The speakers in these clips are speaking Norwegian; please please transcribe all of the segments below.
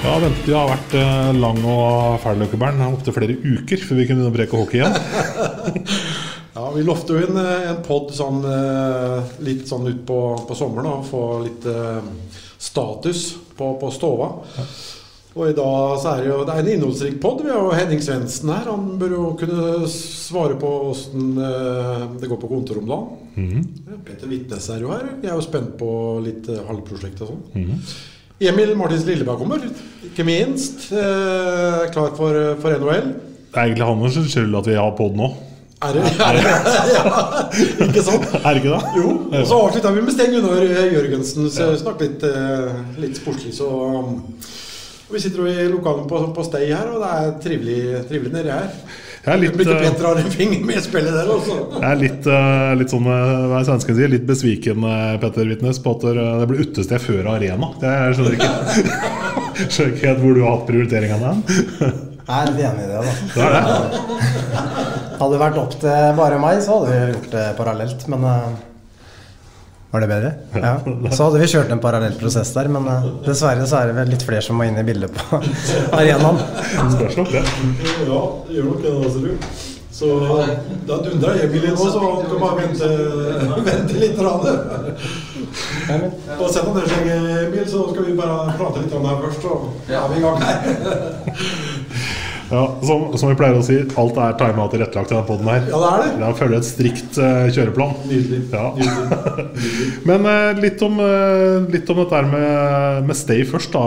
Ja, ventetida har vært eh, lang og fæl, Løkkebern. Opptil flere uker før vi kunne begynne å breke hockey igjen. Ja, Vi lovte jo en, en pod sånn, eh, litt sånn ut på, på sommeren og få litt eh, status på, på stova. Og i dag så er det jo det er en innholdsrik pod. Vi har jo Henning Svendsen her. Han bør jo kunne svare på åssen det går på kontoret om dagen. Peter Vitnes er jo her. Jeg er jo spent på litt eh, halvprosjekt og sånn. Emil Martins Lilleberg kommer, ikke minst. Eh, klar for, for NHL. Det er egentlig hans skyld at vi har pod nå. Er det, er det ja, Ikke sant? Er det ikke det? Jo, og så avslutta vi med Sten Gunnar Jørgensen. Så Snakk litt, eh, litt sportslig, så um, Vi sitter jo i lokalene på, på Stay her, og det er trivelig, trivelig nedi her. Jeg er litt, Blitt eh, Petter har en finger med i spillet der også. Jeg er litt, eh, litt sånn, eh, hva er svensken sier, litt besviken, eh, Petter Vitnes, på at det blir ble utested før arena. Det jeg skjønner ikke Skjønner ikke helt hvor du har hatt prioriteringene hen. Jeg er litt enig i det, da. Det er det. Hadde det vært opp til bare meg, så hadde vi gjort det parallelt, men Var det bedre? Ja. Så hadde vi kjørt en parallell prosess der, men eh, dessverre så er det vel litt flere som må inn i bildet på arenaen. Spørs nok det. Ja, det gjør nok det, da, ser du. Så da dundrer Emil inn nå, så han kan bare vente, vente litt. Rann. Og sett deg ned, Emil, så skal vi bare prate litt om det her først. Så er vi i gang her. Ja, som, som vi pleier å si, alt er tima til tilrettelagt i denne poden her. Ja, det er det. Jeg følger et strikt uh, kjøreplan. Nydelig. Ja. Men uh, litt, om, uh, litt om dette med, med stay først, da,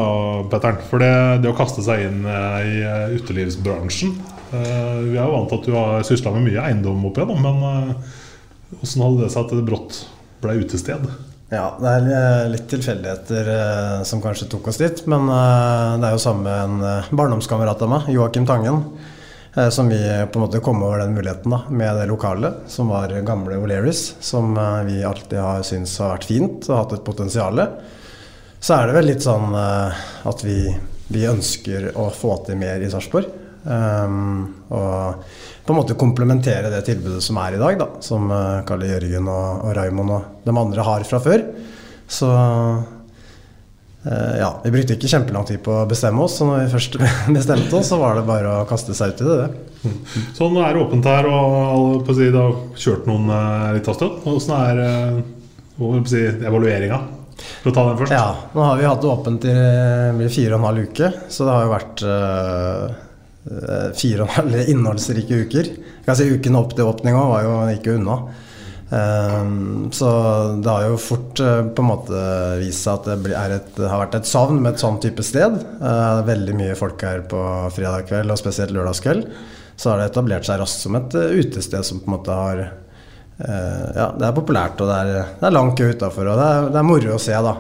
Petteren. For det, det å kaste seg inn i utelivsbransjen Vi er jo vant til at du har sysla med mye eiendom opp igjennom, men åssen hadde det seg at det brått ble utested? Ja, det er eh, litt tilfeldigheter eh, som kanskje tok oss dit. Men eh, det er jo sammen med en eh, barndomskamerat av meg, Joakim Tangen, som vi på en måte kom over den muligheten da, med det lokalet, som var gamle O'Learys, som vi alltid har syntes har vært fint og hatt et potensial. Så er det vel litt sånn at vi, vi ønsker å få til mer i Sarpsborg. Um, og på en måte komplementere det tilbudet som er i dag, da, som uh, Kalle Jørgen og, og Raymond og de andre har fra før. Så uh, ja, vi brukte ikke kjempelang tid på å bestemme oss, så når vi først bestemte oss, så var det bare å kaste seg ut i det. det. nå er det åpent her, og si, det har kjørt noen eh, litt av stund. Hvordan er eh, si, evalueringa? For å ta den først. Ja, nå har vi hatt det åpent i eh, fire og en halv uke, så det har jo vært uh, fire og en halv innholdsrike uker. Jeg kan si Uken opp til åpninga var jo ikke unna. Um, så det har jo fort uh, på en måte vist seg at det et, har vært et savn med et sånn type sted. Veldig mye folk her på fredag kveld, og spesielt lørdagskveld. Så har det etablert seg raskt som et utested som på en måte har Ja, det er populært, og det er, det er langt kø utafor, og det er, det er moro å se, da.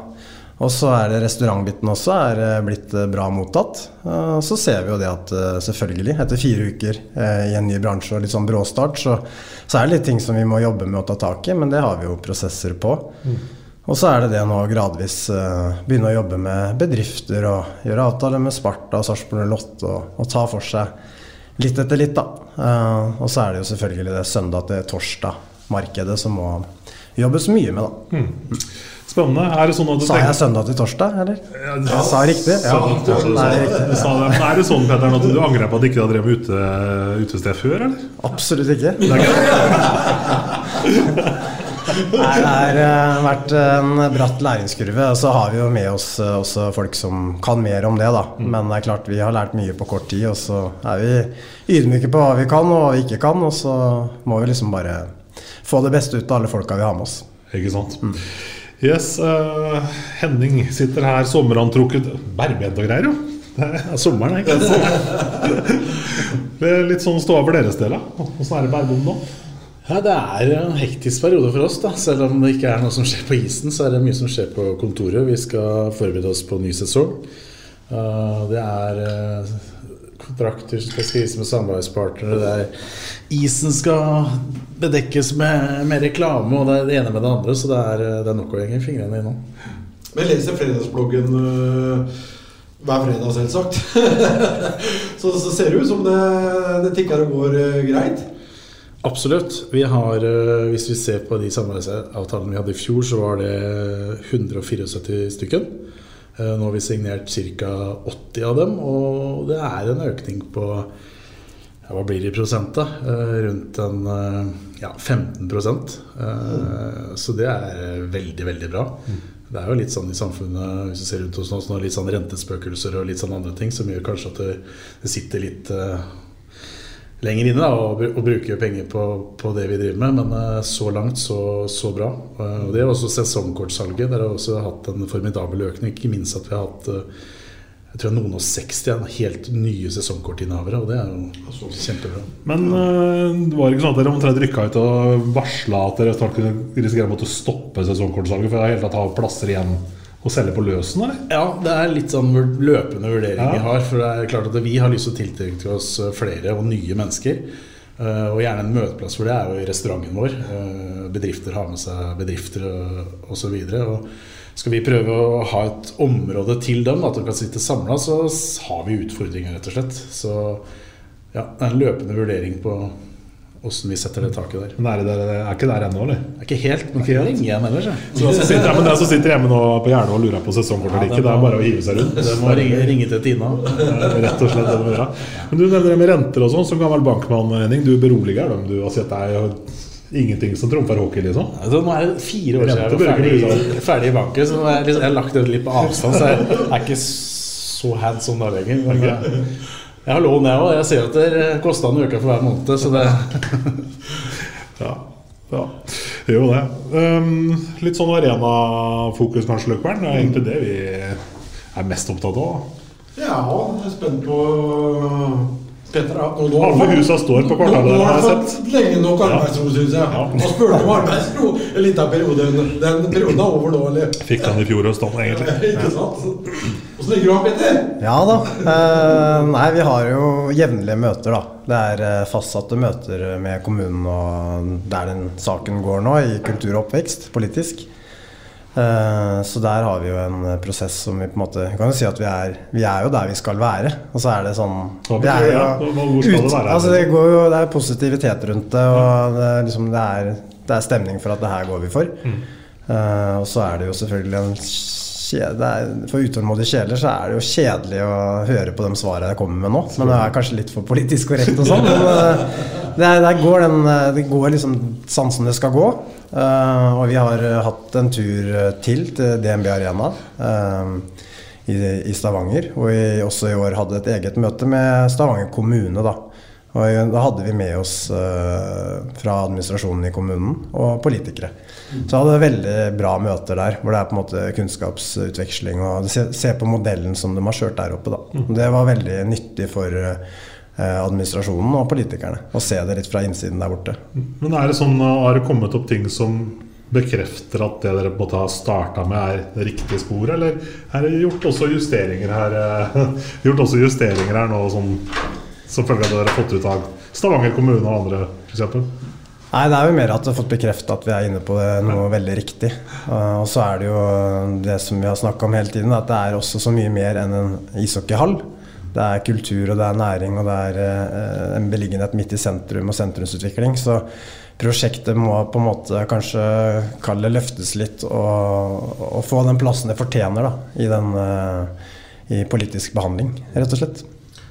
Og så er det restaurantbiten også er eh, blitt eh, bra mottatt. Og så ser vi jo det at eh, selvfølgelig, etter fire uker i en ny bransje og litt sånn bråstart, så, så er det litt ting som vi må jobbe med å ta tak i, men det har vi jo prosesser på. Og så er det det nå gradvis begynne å jobbe med bedrifter og gjøre avtaler med Sparta og Sarpsborg Lott og, og ta for seg litt etter litt, da. og så er det jo selvfølgelig det søndag til torsdag-markedet som må jobbes mye med, da. Spennende. Er det sånn at du Sa jeg søndag til torsdag, eller? Ja, Jeg sa riktig? Ja. Sa- Nei, er riktig. det. Men Er det sånn Petter, at du angrer på at du ikke har drevet ute, utested før, eller? Absolutt ikke. Det er? Nei, det har eh, vært en bratt læringskurve. Og så har vi jo med oss eh, også folk som kan mer om det, da. Men det er klart vi har lært mye på kort tid, og så er vi ydmyke på hva vi kan og hva vi ikke kan, og så må vi liksom bare få det beste ut av alle folka vi har med oss. Ikke sant. Yes, uh, Henning sitter her sommerantrukket Berbent og greier, jo. Det er sommeren, ikke? Det er litt sånn ståa for deres del, da. Åssen er det Bærbom nå? Ja, Det er en hektisk periode for oss. da Selv om det ikke er noe som skjer på isen, så er det mye som skjer på kontoret. Vi skal forberede oss på ny sesong. Uh, det er uh, kontrakter som skal skrives med samarbeidspartnere. Det er, isen skal bedekkes med, med reklame, og det er det ene med det andre. Så det er, det er nok å henge fingrene i nå. Men jeg leser fredagsbloggen uh, hver fredag, selvsagt. så, så ser det ut som det, det tikker og går uh, greit. Absolutt. Vi har, eh, hvis vi ser på de samarbeidsavtalene vi hadde i fjor, så var det 174 stykken. Eh, nå har vi signert ca. 80 av dem, og det er en økning på ja, hva blir det i prosent, da? Eh, rundt en ja, 15 mm. Så det er veldig, veldig bra. Det er jo litt sånn i samfunnet, hvis du ser rundt oss nå, litt sånn rentespøkelser og litt sånn andre ting som gjør kanskje at det sitter litt lenger inne da, og, og bruke penger på, på, det vi driver med. Men uh, så langt, så, så bra. Uh, og Det er også sesongkortsalget. Der har også hatt en formidabel økning. Ikke minst at vi har hatt uh, jeg tror noen og 60 helt nye sesongkortinnehavere, og det er jo kjempebra. Men det var ikke sånn at dere omtrent rykka ut og varsla at dere snart kunne risikere å måtte stoppe sesongkortsalget for å helt tatt plasser igjen å selge på løsen? eller? Ja, det er litt sånn løpende vurdering ja. vi har. For det er klart at vi har lyst til å tiltrekke oss eh, flere og nye mennesker. Eh, og gjerne en møteplass for det er jo i restauranten vår. Eh, bedrifter har med seg bedrifter osv. Skal vi prøve å ha et område til dem, at de kan sitte samla, så har vi utfordringer, rett og slett. Så ja, det er en løpende vurdering på åssen vi setter det taket der. Men er, det, er ikke der ennå, eller? Er ikke helt, men ikke lenge igjen ellers. Så den som sitter, ja, men den som sitter hjemme nå på Jernet og lurer på sesongkort eller ikke, det er bare å hive seg rundt. Det må ringe, ringe til Tina. Rett og slett det må gjøre. Men du nevner det med renter og sånn, som gammel bankmann, Henning. Du beroliger dem du har sett deg ingenting som trumfer hockey, liksom? Altså, nå er det fire år siden jeg var ferdig, ferdig i banken, så jeg, liksom, jeg har lagt det litt på avstand. Så jeg er ikke så hands on da lenger. Jeg har lån, jeg òg. Jeg ser at det koster en uke for hver måned, så det Ja. ja. Det gjør det. Um, litt sånn arenafokus, kanskje, Løkberg. Det er egentlig det vi er mest opptatt av. Ja, jeg er spent på Petter, ja. Nå, nå, Alle husa står på kvartalet. Nå, har jeg fått lenge nok arbeidsro, syns jeg. Ja. Og spurte om arbeidsro en liten periode. Den perioden er over nå, eller? Fikk han i fjor høst, egentlig. Ikke sant? Åssen ligger du an, Petter? Ja da. Eh, nei, vi har jo jevnlige møter, da. Det er eh, fastsatte møter med kommunen og der den saken går nå, i kultur og oppvekst politisk. Eh, så der har vi jo en prosess som vi på en måte kan jo si at vi er, vi er jo der vi skal være. Og så er det sånn det? Hvor skal det? Altså det, går jo, det er positivitet rundt det, og det, liksom, det, er, det er, stemning for at det her går vi for. Mm. Uh, og så er det jo selvfølgelig en kjede, For utålmodige sjeler så er det jo kjedelig å høre på de svarene jeg kommer med nå. Men det er kanskje litt for politisk korrekt og sånn. Men uh, det, går den, det går liksom sånn som det skal gå. Uh, og vi har uh, hatt en tur uh, til til DNB Arena i, i, Stavanger. Og vi også i år hadde et eget møte med Stavanger kommune. Da, og da hadde vi med oss fra administrasjonen i kommunen og politikere. Så hadde vi veldig bra møter der, hvor det er på en måte kunnskapsutveksling. Og se, se på modellen som de har kjørt der oppe. Da. Mm. Det var veldig nyttig for Eh, administrasjonen og politikerne. Og se det litt fra innsiden der borte. Men er det sånn, Har det kommet opp ting som bekrefter at det dere på en måte har starta med, er det riktige sporet? Eller er det gjort også justeringer her, eh, gjort også justeringer her nå som, som følge av det dere har fått ut av Stavanger kommune og andre, f.eks.? Nei, det er jo mer at vi har fått bekreftet at vi er inne på noe veldig riktig. Og så er det jo det som vi har snakka om hele tiden, at det er også så mye mer enn en ishockeyhall. Det er kultur, og det er næring, og det er eh, en beliggenhet midt i sentrum og sentrumsutvikling. Så prosjektet må på en måte kanskje kalle løftes litt og, og, få den plassen det fortjener da, i, den, eh, i politisk behandling, rett og slett.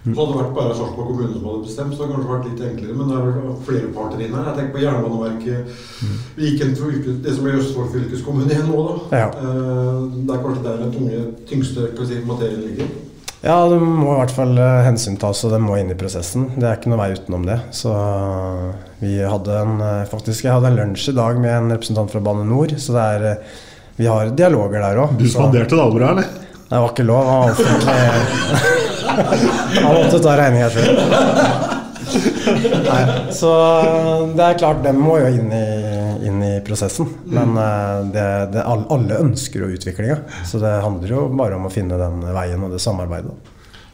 Så hadde det vært bare Sarpsborg kommune som hadde bestemt, så hadde det kanskje vært litt enklere. Men det er vel flere parter inn her. Jeg tenker på Jernbaneverket, Viken fylke, det som blir Østfold fylkeskommune igjen nå, da. Ja. Eh, Det er kanskje der den tunge, tyngste si, materien ligger. Ja, det må i hvert fall eh, hensyntas, og det må inn i prosessen. Det er ikke noe vei utenom det. Så vi hadde en eh, Faktisk, jeg hadde en lunsj i dag med en representant fra Bane NOR, så det er eh, Vi har dialoger der òg. Du spanderte det alvoret, eller? Det var ikke lov. Han offentlig. Han måtte ta regninga sjøl. Så det er klart, den må jo inn i, inn i prosessen. Men eh, det, det, alle ønsker jo utviklinga. Så det handler jo bare om å finne den veien og det samarbeidet.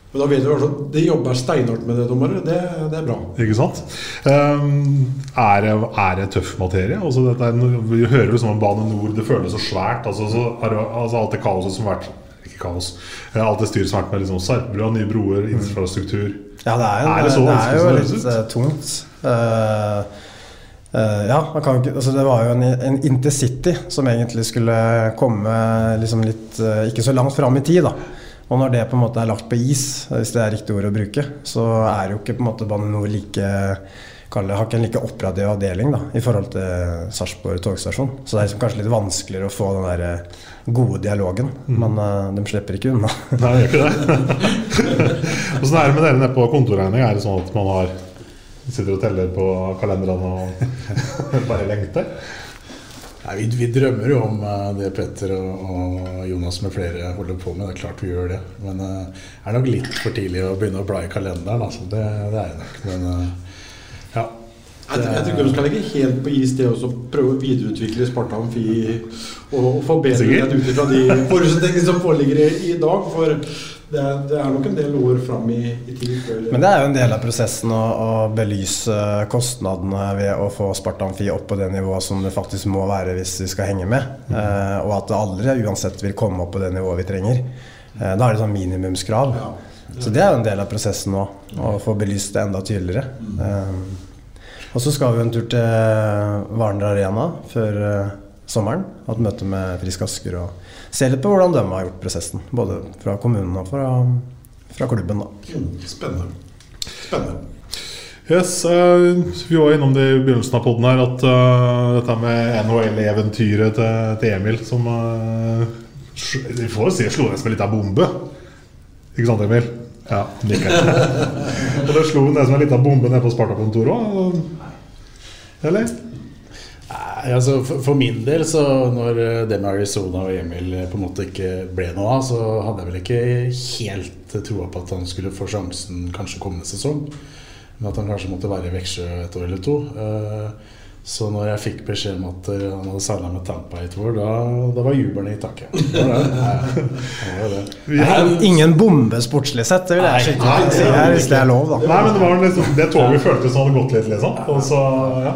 Men da vet du altså, De jobber steinhardt med det, dommere. Det, det er bra. Ikke sant? Um, er, det, er det tøff materie? Altså, dette er, vi hører liksom om Bane NOR, det føles så svært. Altså, så, altså, alt det kaoset som har vært Ikke kaos. eh, Alt det styret som har vært med liksom, Sarpsbrua, nye broer, infrastruktur. Ja, det er, en, Er det det så er vanskelig jo som det høres litt ut? eh, tungt. Eh, ja, man kan ikke, altså det var jo en, en intercity som egentlig skulle komme liksom litt eh, ikke så langt fram i tid. da. Og når det på en måte er lagt på is, hvis det er riktig ord å bruke, så er jo ikke på en måte Bane NOR like kalle, har ikke en like operativ avdeling da, i forhold til Sarpsborg togstasjon. Så det er liksom kanskje litt vanskeligere å få den der eh, gode dialogen. Men uh, de slipper ikke unna. Nei, det gjør ikke det. Åssen er det med dere nede på kontorregning? Er det sånn at man har sitter og teller på kalenderne og bare lengter? Nei, vi, vi drømmer jo om eh, det Petter og, og Jonas med flere holder på med. Det er klart vi gjør det. Men eh, det er nok litt for tidlig å begynne å bla i kalenderen. Altså. Det, det er det nok. Men eh, ja. Jeg, tror- jeg tror ikke de skal legge helt på is det også, prøve å videreutvikle Sparta Amfi og, og forbedre det ut ifra de forutsetningene som foreligger i, i dag. For det er, det er nok en del år fram i, i tid Men det er jo en del av prosessen å, å belyse kostnadene ved å få Spartanfi opp på det nivået som det faktisk må være hvis vi skal henge med. Eh, og at det aldri uansett vil komme opp på det nivået vi trenger. Eh, da er det sånn minimumskrav. Så det er jo en del av prosessen nå, å få belyst det enda tydeligere. Eh, og så skal vi en tur til Varner Arena før eh, sommeren. Ha et møte med Frisk Asker og se litt på hvordan de har gjort prosessen. Både fra kommunen og fra, fra klubben. da. Spennende. Spennende. Yes, eh, Vi var innom det i begynnelsen av podden her at uh, dette med NHL-eventyret til, til Emil som uh, Vi får jo si slo ned som en liten bombe. Ikke sant, Emil? Ja, nikker. og det slo ned som en liten bombe nede på Sparta-kontoret òg. Eller? Nei, altså for, for min del, så når eh, det med Arizona og Emil eh, på en måte ikke ble noe av, så hadde jeg vel ikke helt troa på at han skulle få sjansen kanskje kommende sesong. Men at han kanskje måtte være i Veksjø et år eller to. Eh, Så når jeg fikk beskjed om at eh, han hadde seila med Tampa i et år, da, da var jubelen i taket. Det var det. Var er ingen bombe sportslig sett, det vil jeg Nei, skikkelig si her, hvis det er lov, da. Nei, men det var liksom det toget føltes som hadde gått litt, liksom. Og så, ja.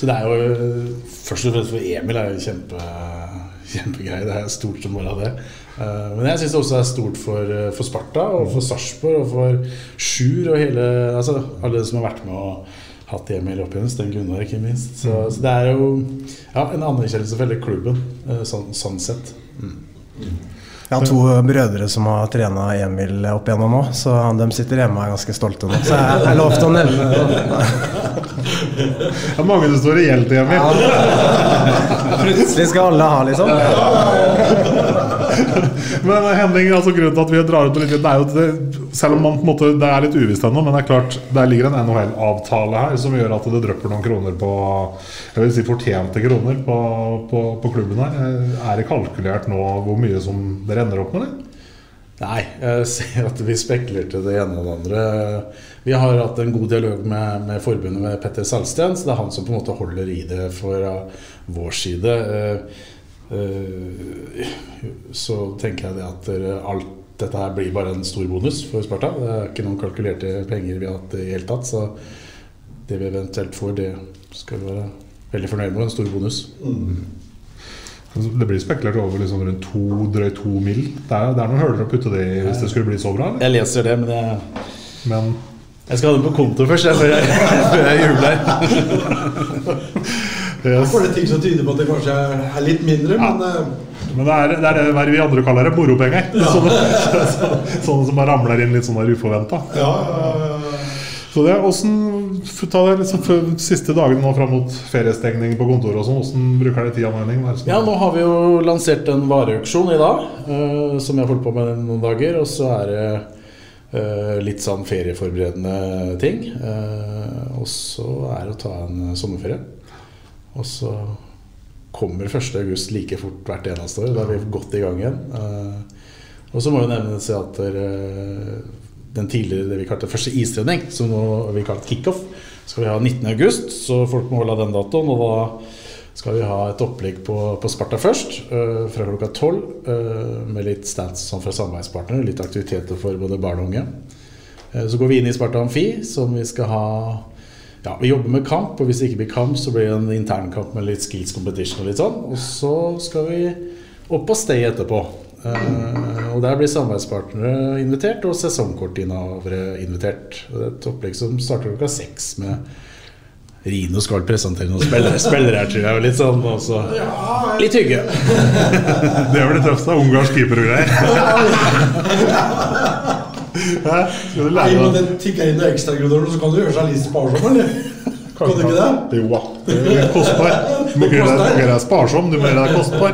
Så det er jo Først og fremst for Emil er jo kjempe, kjempegreie. Det er stort som bare det. Eh, Men jeg syns det også er stort for, eh, for Sparta og for Sarpsborg og for Sjur og hele Altså alle som har vært med og hatt Emil opp igjen. Sten Gunnar, ikke minst. Så, så det er jo ja, en anerkjennelse for hele klubben, eh, sånn, sånn sett. Mm. Jeg har to brødre som har trena Emil opp igjennom nå, så de sitter hjemme og er ganske stolte nå. Så jeg jeg lov til å nevne det. Det er mange som står i gjeld til, Emil. Plutselig skal alle ha, liksom. Men Henning, altså grunnen til at vi drar ut litt, det er jo det, Selv om man på en måte, det er litt uvisst ennå, men det er klart der ligger en NHL-avtale her som gjør at det drypper noen kroner på Jeg vil si fortjente kroner på, på, på klubben her. Er det kalkulert nå hvor mye som det ender opp med det? Nei, jeg ser at vi spekulerte det ene og det andre. Vi har hatt en god dialog med, med forbundet med Petter Salsten, så det er han som på en måte holder i det fra vår side. Eh, Så tenker jeg det at alt dette her blir bare en stor bonus for Sparta. Det er ikke noen kalkulerte penger vi har hatt i det hele tatt. Så det vi eventuelt får, det skal vi være veldig fornøyd med. En stor bonus. Mm. Det blir spekulert over liksom rundt to, drøyt to mil. Det er, det er noen høler å putte det i hvis det skulle bli så bra? Eller? Jeg leser det, men jeg, Men jeg skal ha det på konto først, jeg, før jeg, før jeg jubler. Yes. For det er ting som tyder på at det kanskje er litt mindre, men uh... Men det er, det er det vi andre kaller det, moropenger. Sånne, sånne som bare ramler inn litt sånn der uforventa. ja, ja, ja. Så det, hvordan, ta det liksom siste dagene nå fram mot feriestengning på kontoret og sånn, hvordan bruker dere tid og anledning? Hva er det som- Ja, nå har vi jo lansert en vareauksjon i dag, uh, som jeg har holdt på med noen dager. Og så er det uh, litt sånn ferieforberedende ting. Uh, og så er det å ta en sommerferie. Og så kommer 1. august like fort hvert eneste år. Da er vi godt i gang igjen. Uh, og så må jo nevnes at uh, den tidligere det vi kalte første istrening, som nå vi kalt kickoff, skal vi ha 19. august, så folk må holde den datoen. Og da skal vi ha et opplegg på, på Sparta først, uh, fra klokka tolv. øh, med litt stands sånn fra samarbeidspartnere, litt aktiviteter for både barn og unge. Eh, så går vi inn i Sparta Amfi, som vi skal ha ja, Vi jobber med kamp, og hvis det ikke blir kamp, så blir det en internkamp med litt skills competition og litt sånn. Og så skal vi opp på stay etterpå. Uh, og der blir samarbeidspartnere invitert, og sesongkortinnehavere invitert. Og Det er et opplegg som starter klokka seks med Rino skal presentere noen spillere, spillere her, tror jeg. Litt sånn også. Litt hygge. Det blir tøft. det er Ungarsk keeper og greier. Hæ? Skal du Nei, lære men deg den noen så kan du gjøre seg litt sparsom, eller? Kan du ikke det? Jo da. Det er kostbar. Du må gjøre deg- sparsom, du må gjøre deg kostbar.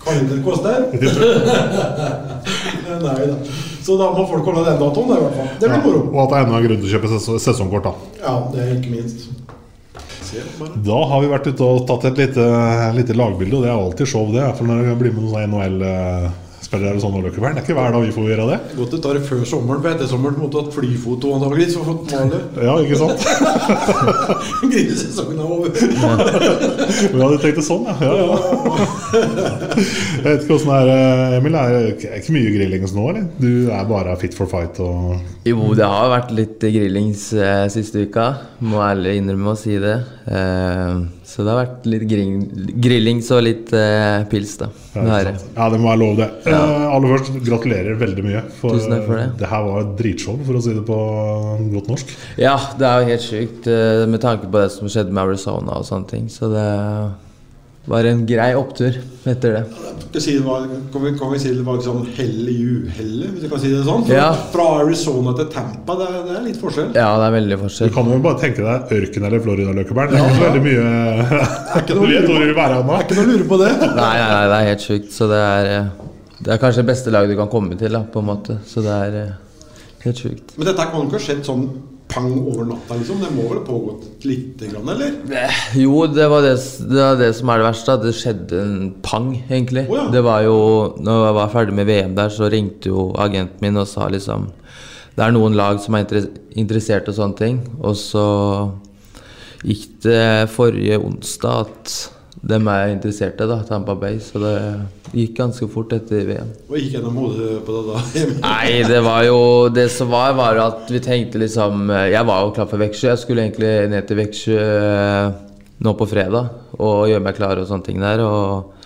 Kan ikke det koste? Nei da. Så da må folk holde den datoen, det, i hvert fall. Det blir moro. Og at det er enda en grunn til å kjøpe ses- sesongkort. da Ja, det er ikke minst. Da har vi vært ute og tatt et lite, lite lagbilde, og det er alltid show, det. For når jeg blir med noen NHL-spillere sånn. og Løkkeberg. Det er ikke hver dag vi får gjøre det. Godt du tar det før sommeren, for etter sommeren måtte du hatt flyfoto antakeligvis for å male. Ja, ikke sant? Grisesesongen er over. Vi hadde tenkt det sånn, ja. ja, ja. Jeg vet ikke åssen det er, Emil. Emil. Er det ikke mye grillings nå, eller? Du er bare fit for fight og Jo, det har vært litt grillings eh, siste uka. Må ærlig innrømme å si det. Eh, så det har vært litt grilling, grillings og litt eh, pils, da. Ja, Det ja, det må være lov, det. Eh, aller først, gratulerer veldig mye. For, Tusen takk for det. det her var et dritshow, for å si det på godt norsk. Ja, det er jo helt sjukt eh, med tanke på det som skjedde med Arizona og sånne ting. Så det var en grei opptur etter det. Kan, si det var, kan, vi, kan vi si det var sånn hell i uhellet, hvis vi kan si det sånn? Ja. Fra Arizona til Tampa, det er, det er litt forskjell. Ja, det er veldig forskjell. Du kan jo bare tenke deg ørken eller Florida-løkkebæren. Det er ikke så veldig mye Du vet hvor du vil være nå. Ikke noe å lure på det. Nei, nei, nei, det er helt sjukt. Så det er, eh, det er kanskje det beste laget du kan komme til, da, på en måte. Så det er eh, helt sjukt. Men dette kan ikke ha skjedd sånn pang over natta, liksom? Det må vel ha pågått lite grann, eller? Jo, det var det, det var det som er det verste. At det skjedde en pang, egentlig. Oh, ja. Det var jo Når jeg var ferdig med VM der, så ringte jo agenten min og sa liksom Det er noen lag som er interessert og sånne ting. Og så gikk det forrige onsdag at dem er interessert i, da, Tampa Bay. Så det gikk ganske fort etter VM. Hva gikk gjennom hodet på det da? Nei, det var jo Det som var, var at vi tenkte liksom Jeg var jo klar for Veksjø. Jeg skulle egentlig ned til Veksjø eh, nå på fredag og gjøre meg klar og sånne ting der. Og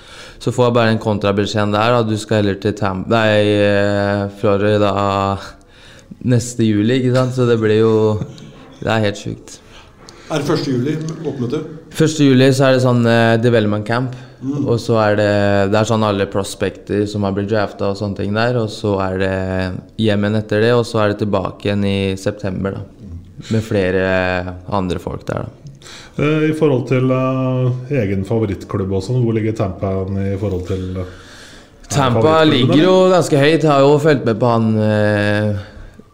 så får jeg bare en kontrabeskjed der. Da. Du skal heller til Tam... Nei, eh, Florida neste juli, ikke sant? Så det blir jo Det er helt sjukt. Er det 1. juli oppmøte? 1. juli så er det sånn uh, development camp. Og så er det Det er sånn alle prospekter som har blitt drafta og sånne ting der. Og så er det hjem igjen etter det, og så er det tilbake igjen i september, da. Med flere andre folk der, da. Eh, I forhold til uh, egen favorittklubb og sånn, hvor ligger Tampa i forhold til eh, er Tampa ligger jo ganske høyt. Jeg har jo fulgt med på han eh,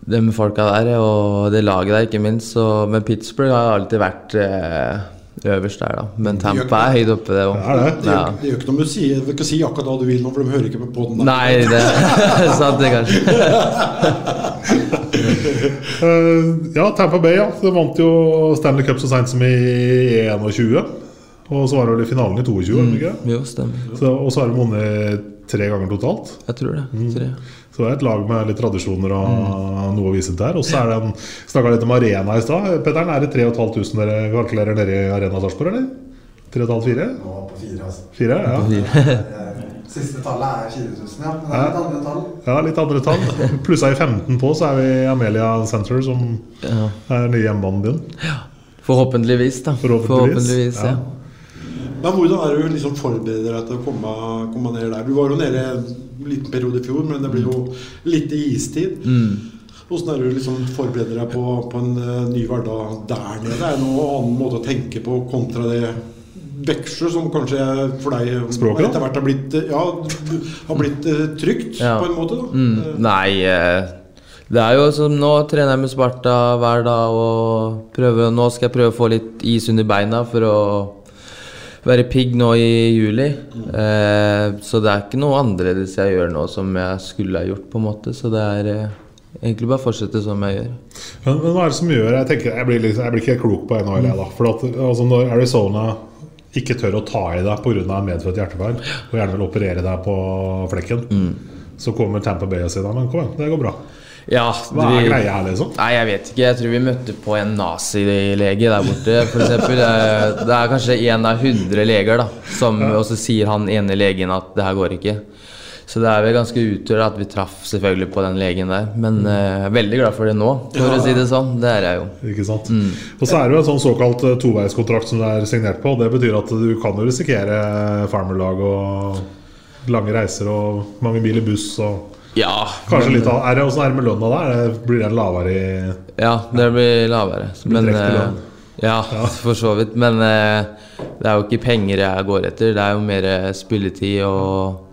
de folka der, og det laget der, ikke minst. Så, men Pittsburgh har alltid vært eh, øverst der, da. Men Tampa er høyt oppe, det òg. Det det. Det gjør, det gjør ikke noe om du sier, du kan si akkurat hva du vil nå, for de hører ikke på den. Nei, det er sant, det, kanskje. uh, ja, Tampa Bay ja. De vant jo Stanley Cup så seint som i 21. Og så var det vel i finalen i 22, mm. ikke? Jo, stemmer. Så, og så har de vunnet tre ganger totalt. Jeg tror det. Tre. Så det er et lag med litt tradisjoner og noe å vise til der. Og så er det en Snakka litt om arena i stad. Petter, er det 3500 dere kalkulerer nede i Arena Sarpsborg, eller? 3,5-4? Nå på fire, altså. Fire, ja. Siste tallet er 4000, ja. Men det er litt andre tall. ja, litt andre tall. Plussa i 15 på, så er vi i Amelia Center, som Ja. er nye hjemmebanen din. Forhåpentligvis, da. Forhåpentligvis, ja. Men hvordan er du liksom forbereder deg til å komme, komme ned der? Du var jo nede en liten periode i fjor, men det blir jo litt i istid. Mm. Hvordan er du liksom forbereder deg på, på en uh, ny hverdag der nede? Er det noen annen måte å tenke på kontra det Veksjø, som kanskje for deg Språket, etter hvert har blitt, eh, ja, har blitt uh, trygt Ja. på en måte? Mm, nei, uh, det er jo som nå trener jeg med Sparta hver dag og prøver, Nå skal jeg prøve å få litt is under beina for å være pigg nå i juli. Eh, så det er ikke noe annerledes jeg gjør nå som jeg skulle ha gjort, på en måte. Så det er eh, egentlig bare å fortsette som jeg gjør. Men, men hva er det som gjør Jeg tenker, jeg blir, liksom, jeg blir ikke klok på NHL, jeg, da. For at, altså, når Arizona ikke tør å ta i deg pga. medfødt hjertefeil, og gjerne vil operere deg på flekken, så kommer Tampa Bay og sier men kom igjen, det går bra. Ja, Hva er vi- greia her, liksom? Nei, jeg vet ikke. Jeg tror vi møtte på en nazilege der borte, f.eks. Det er kanskje én av hundre leger, da. Som, Og så sier han ene legen at det her går ikke. Så det er vel ganske utør at vi traff selvfølgelig på den legen der. Men jeg er veldig glad for det nå, for å si det sånn. Det er jeg jo. Ikke sant? Og så er det jo en sånn såkalt eh, toveiskontrakt som det er signert på. Det betyr at du kan jo risikere farmerlag og lange reiser og mange bil i buss og Ja. Kanskje men- litt av er det, Hvordan er det med lønna da? Blir det, den lavere i Ja, det blir lavere. blir Men eh, lønn. ja, for så vidt. Men eh, det er jo ikke penger jeg går etter. Det er jo mer eh, spilletid og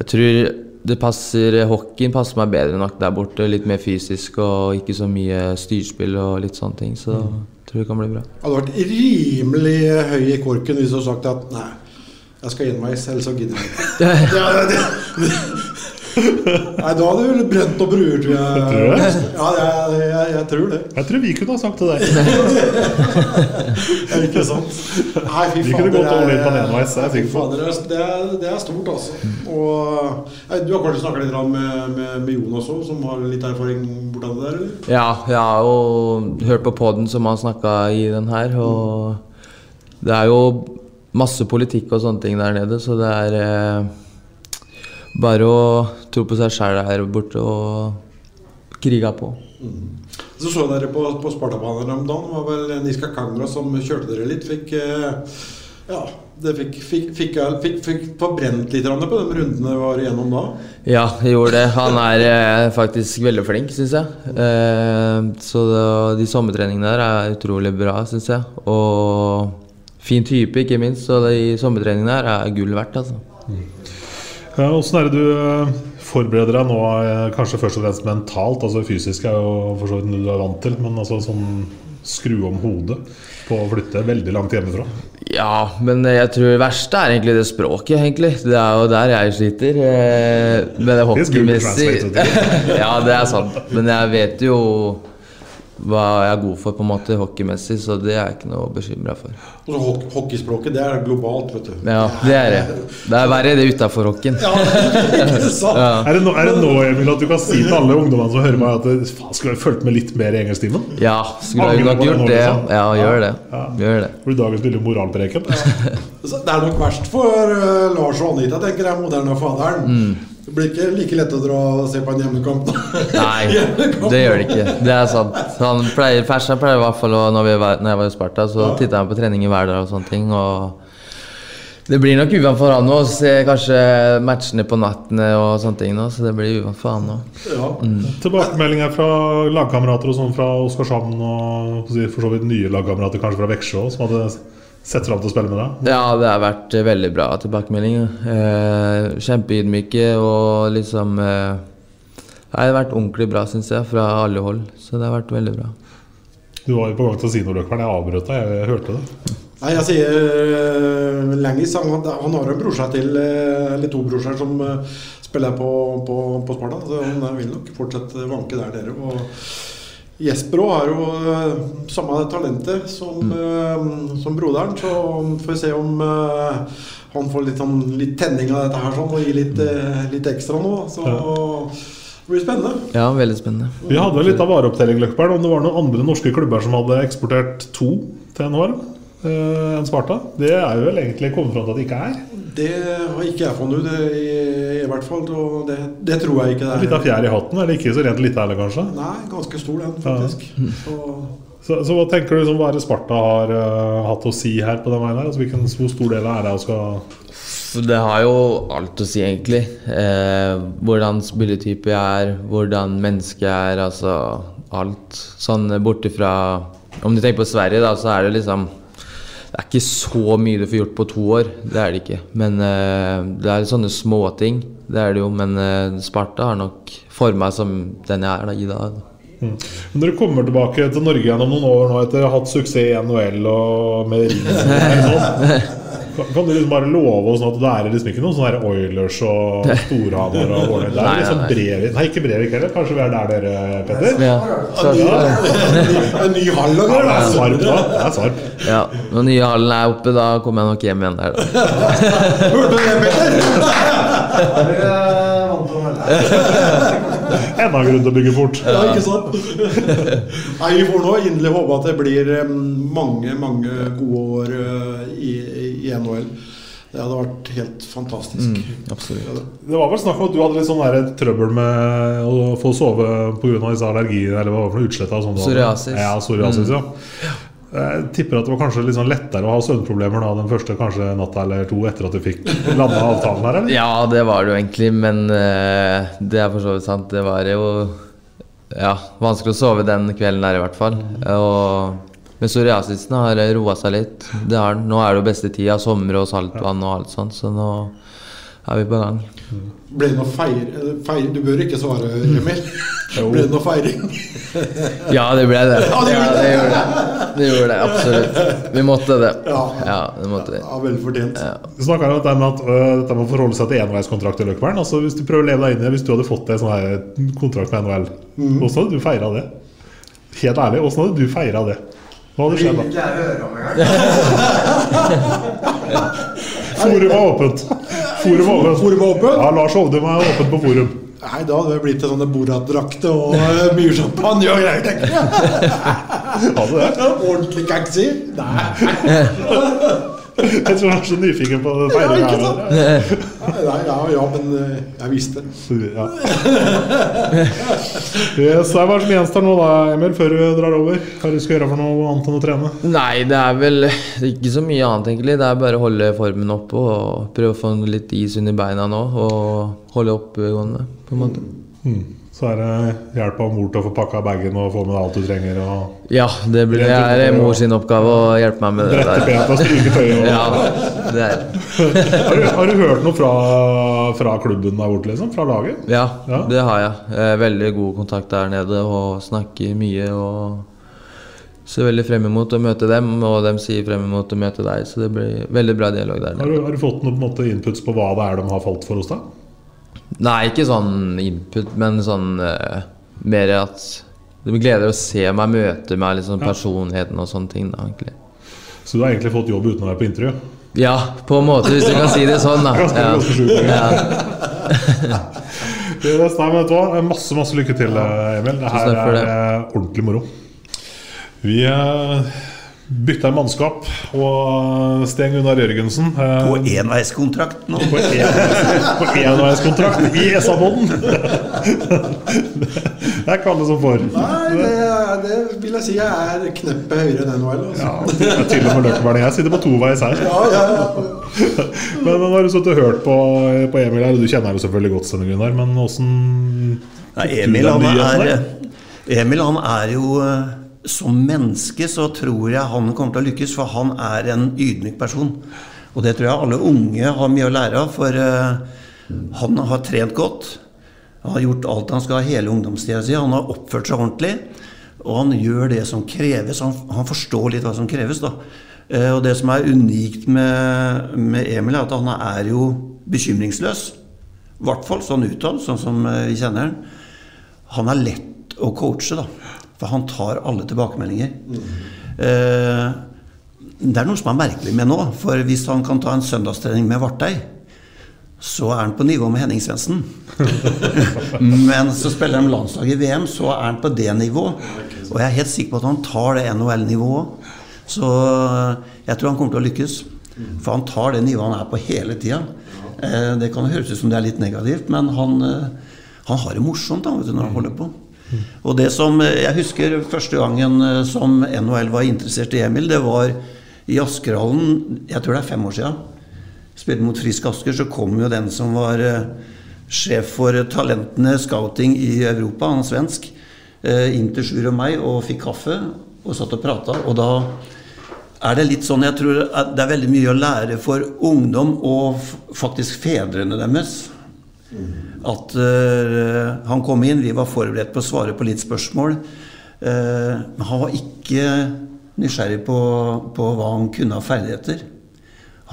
Jeg tror det passer Hockeyen passer meg bedre nok der borte. Litt mer fysisk og ikke så mye styrspill og litt sånne ting. Så Mm. jeg tror det kan bli bra. Det hadde vært rimelig høy i korken hvis du hadde sagt at nei, jeg skal gi meg selv, så gidder jeg ikke. Ja, det, det, nei, da hadde du brent opp bruer, tror jeg. Tror du det? Ja, jeg, jeg, jeg tror det. Jeg tror vi kunne ha sagt det der. Ja, ikke sant? Nei, fy Vi fader, kunne gått det litt på enveis, det er sikker på. Det er- det, det stort, altså. Og Du har kanskje snakka litt med, med, med Jonas òg, som har litt erfaring borti det der? eller? Ja, jeg har jo hørt på poden som han snakka i den her, og det er jo masse politikk og sånne ting der nede, så det er eh, bare å tro på seg sjæl her borte og kriga på. Så så dere på, på Spartabanen om dagen. Det var vel Niska Kangra som kjørte dere litt. Fikk eh, Ja, det fikk, fikk, fikk, fikk, fikk forbrent litt på de rundene vi var igjennom da. Ja, jeg gjorde det. Han er eh, faktisk veldig flink, syns jeg. Eh, så det, de sommertreningene der er utrolig bra, syns jeg. Og fin type, ikke minst. Så de sommertreningene der er gull verdt, altså. Ja, Åssen er det du eh, forbereder deg nå, eh, kanskje først og fremst mentalt? Altså Fysisk er jo for så vidt noe du er vant til, men altså sånn skru om hodet på å flytte veldig langt hjemmefra? Ja, men jeg tror det verste er egentlig det språket, egentlig. Det er jo der jeg sliter. Men det It's hockeymessig. Ja, det er sant. Men jeg vet jo hva jeg er god for, på en måte, hockeymessig, så det er jeg ikke noe bekymra for. Og så hockeyspråket, det er globalt, vet du. Ja, det er det. Det er verre det utafor hockeyen. Ikke sant? Ja. Er det, nå, er det nå Emil, at du kan si til alle ungdommene som hører meg, at faen, skulle jeg fulgt med litt mer i engelsktimen? Ja, skulle du jeg nok det gjort det. Ja, gjør det. Ja. Gjør det. Det blir dagens lille moralpreken. Så Det er nok verst for eh, Lars og Anita, tenker jeg, moderne faderen. Mm. Det blir ikke like lett å dra og se på en hjemmekamp. Nei, Hjemmekamp. det gjør det ikke. Det er sant. Han pleier, Fersen pleier i hvert fall å Når, var, når jeg var i Sparta, så Ja. titta han på treninger hver dag og sånne ting. Og det blir nok uvant for han nå å se kanskje matchene på nattene og sånne ting nå, så det blir uvant for han nå. Ja. Tilbakemeldinger fra lagkamerater og sånn fra Oskarshamn og for så vidt nye lagkamerater kanskje fra Veksjø som hadde sett fram til å spille med deg? Ja, det har vært eh, veldig bra tilbakemeldinger. Eh, Kjempeydmyke og liksom eh, Det har vært ordentlig bra, syns jeg, fra alle hold. Så det har vært veldig bra. Du var jo på gang til å si noe, Løkvern. Jeg avbrøt deg. Jeg hørte det. Nei, jeg sier uh, Lengis han, han har en brorsa til, eh, eller to brorskjær, som uh, spiller på, på, på Sparta. Så han vil nok fortsette vanke der nede. Og Jesper òg har jo eh, samme talentet som, eh, som broderen, så får vi se om eh, han får litt, sånn, litt tenning av dette her sånn, og gir litt, litt ekstra nå. Så det blir spennende. Ja, veldig spennende. Vi hadde vel litt av vareopptelling, Løkkeberg. om det var noen andre norske klubber som hadde eksportert to til NHL eh, enn Sparta. Det er jo vel egentlig kommet fram til at det ikke er. Det har ikke jeg funnet ut, det, i, i hvert fall. Og det, det tror jeg ikke det er. Litt av fjær i hatten, eller ikke så rent lite heller, kanskje? Nei, ganske stor den, faktisk. Så Så, så hva tenker du liksom, hva er det Sparta har uh, hatt å si her på den veien her? Altså, hvilken, hvor stor del av æra skal Det har jo alt å si, egentlig. Eh, hvordan spilletype jeg er, hvordan menneske jeg er, altså alt. Sånn borte fra Om du tenker på Sverige, da, så er det liksom Det er ikke så mye du får gjort på to år. Det er det ikke. Men eh, det er sånne småting. Det er det jo. Men eh, Sparta har nok forma som den jeg er da, i dag. Mm. Når du kommer tilbake til Norge gjennom noen år nå etter å ha hatt suksess i NHL og med ring sånn, kan, kan du liksom bare love oss at det er liksom ikke noen sånne Oilers og Storhamar og Vålerenga? Det er Nei, liksom. Brevik Nei, ikke Brevik heller. Kanskje vi er der dere, Petter? Ja, En ny hall og Ja, det er greier. Sarp, da. Det er Sarp. Ja, Når nye hallen er oppe, da kommer jeg nok hjem igjen der, da. Hørte du det, Petter? Enda en grunn til å bygge fort. Ja, ikke sant? Nei, Vi får nå inderlig håpe at det blir mange, mange gode år eh, i, i NHL. Det hadde vært helt fantastisk. absolutt. Det var vel snakk om at du hadde litt sånn der trøbbel med å få sove pga. disse allergiene eller hva var det for noe utslett sånn? Psoriasis. Ja, psoriasis, Mm. ja. Jeg tipper at det var kanskje litt sånn lettere å ha søvnproblemer da den første kanskje natta eller to etter at du fikk landa avtalen her? Ja, det var det jo egentlig, men uh, det er for så vidt sant. Det var jo ja, vanskelig å sove den kvelden der, i hvert fall. Og men psoriasisen har roa seg litt. Det har. Nå er det jo beste tida, sommer og saltvann og alt sånt, så nå er vi på gang. Ble det noe feir, feir Du bør ikke svare, Emil. Ble det noe feiring? Ja, det ble det. Ja, det Ja, gjorde det det. gjorde det. Det gjorde det, absolutt. Vi måtte det. Ja. Ja, det måtte vi. Ja, Vel fortjent. Du snakka om dette med, at, øh, dette med å forholde seg til enveiskontrakt i Løkkeberg. Altså, hvis du prøver å leve deg inn i hvis du hadde fått en sånn kontrakt med NHL, Mhm. hvordan hadde du feira det? Helt ærlig, hvordan hadde du feira det? Hva hadde skjedd da? Forum var åpent. Forum åpent. Forum åpent? Ja, Lars Hovdum er åpen på forum. Nei, da hadde det blitt sånne Borat-drakter og eh, mye champagne og greier, tenker jeg. Hadde det? Ordentlig kaksi? Nei. Jeg tror han er så nyfiken på det Ja, ikke sant? Nei, ja, ja, men eh, jeg visste. Ja. Yes, det er hva som gjenstår nå, da, Emil, før du drar over. Hva du skal gjøre for noe annet enn å trene? Nei, det er vel ikke så mye annet, egentlig. Det er bare å holde formen oppe og prøve å få litt is under beina nå. Og holde oppegående, på en måte. Mm. Så er det hjelp av mor til å få pakka bagen og få med alt du trenger. Og Ja, det blir, det er mor sin oppgave å hjelpe meg med det Brette bena og stryke tøyet. og- Ja, det er har, du, har du hørt noe fra, fra klubben der borte, liksom? Fra laget? Ja, Ja. det har jeg. Veldig god kontakt der nede og snakker mye. og Ser veldig frem imot å møte dem, og de sier frem imot å møte deg. Så det blir veldig bra dialog der Har du, har du fått noen på måte, inputs på hva det er de har falt for hos deg? Nei, ikke sånn input, men sånn uh, mer at de gleder å se meg møte meg, liksom personligheten og sånne ting. da, egentlig. Så du har egentlig fått jobb uten å være på intervju? Ja, på en måte, hvis du kan si det sånn, da. Ja. Ja. det er men vet du? Masse masse lykke til, eh, Emil. Det her er det. eh, ordentlig moro. Vi eh, bytter mannskap, og Sten Gunnar Jørgensen eh, På enveiskontrakt nå. På en- på enveiskontrakt i SA-poden! det er ikke alle som får. Nei, det, det vil jeg si jeg er kneppet høyere enn NHL. Altså. Ja, det er til og med Løkkeberg. Jeg sitter på toveis her. Ja, ja, ja. Men nå har du sittet og hørt på, på Emil her, og du kjenner jo selvfølgelig godt, Sten Gunnar, men åssen Nei, Emil, han er. Emil han er jo eh, Som menneske så tror jeg han kommer til å lykkes, for han er en ydmyk person. Og det tror jeg alle unge har mye å lære av, for eh, han har trent godt. Han har gjort alt han skal hele ungdomstida si. Han har oppført seg ordentlig. Og han gjør det som kreves. Han, han forstår litt hva som kreves, da. Eh, Og det som er unikt med, med Emil, er at han er jo bekymringsløs. I hvert fall sånn utad, sånn som eh, vi kjenner han. Han er lett å coache, da. For han tar alle tilbakemeldinger. Eh, det er noe som er merkelig med nå. For hvis han kan ta en søndagstrening med Vartei, så er han på nivå med Henning Svendsen. Men så spiller de landslag i VM, så er han på det nivået. Og jeg er helt sikker på at han tar det NHL-nivået. Så jeg tror han kommer til å lykkes. For han tar det nivået han er på hele tida. Eh, Det kan høres ut som det er litt negativt, men han, eh, han har det morsomt da, når han holder på. Og det som Jeg husker første gangen eh, som NHL var interessert i Emil, det var i Askerhallen, jeg tror det er fem år siden. Spilte mot Frisk Asker, så kom jo den som var eh, sjef for talentene scouting i Europa, han svensk, eh, inn til Sjur og meg og fikk kaffe og satt og prata. Og da er det litt sånn Jeg tror det er veldig mye å lære for ungdom og faktisk fedrene deres. At uh, han kom inn, vi var forberedt på å svare på litt spørsmål. Men men han var ikke nysgjerrig på, på hva han kunne av ferdigheter.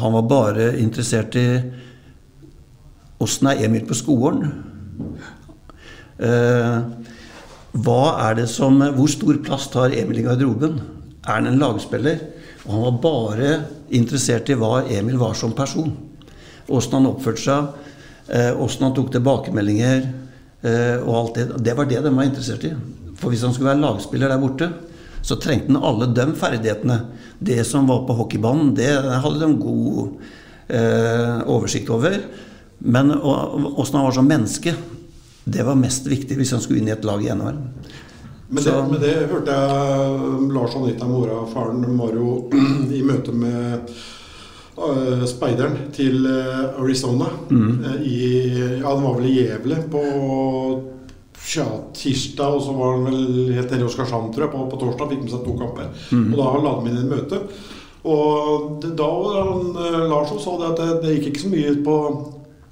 Han var bare interessert i åssen er Emil på skolen. Uh, hva er det som, hvor stor plass tar Emil i garderoben? Er han en lagspiller? Og han var bare interessert i hva Emil var som person. Åssen han oppførte seg, eh, åssen han tok tilbakemeldinger. eh, og alt Det Det var det de var interessert i. For hvis han skulle være lagspiller der borte, så trengte han alle de ferdighetene. Det som var på hockeybanen, det hadde de god eh, oversikt over. Men åssen han var som menneske, det var mest viktig hvis han skulle inn i et lag i NHL. Men det, men det hørte jeg Lars Anita Mora, faren, var jo i møte med speideren til eh, Arizona. Mm. eh, I, ja, den var vel i Gjevle på ja, tirsdag, og så var han vel helt nede i Oskarshamn, tror jeg, på, på torsdag. Fikk med seg to kamper. Mm. Og da la de inn et møte. Og det, da han, eh, Lars sa det at det, det gikk ikke så mye på,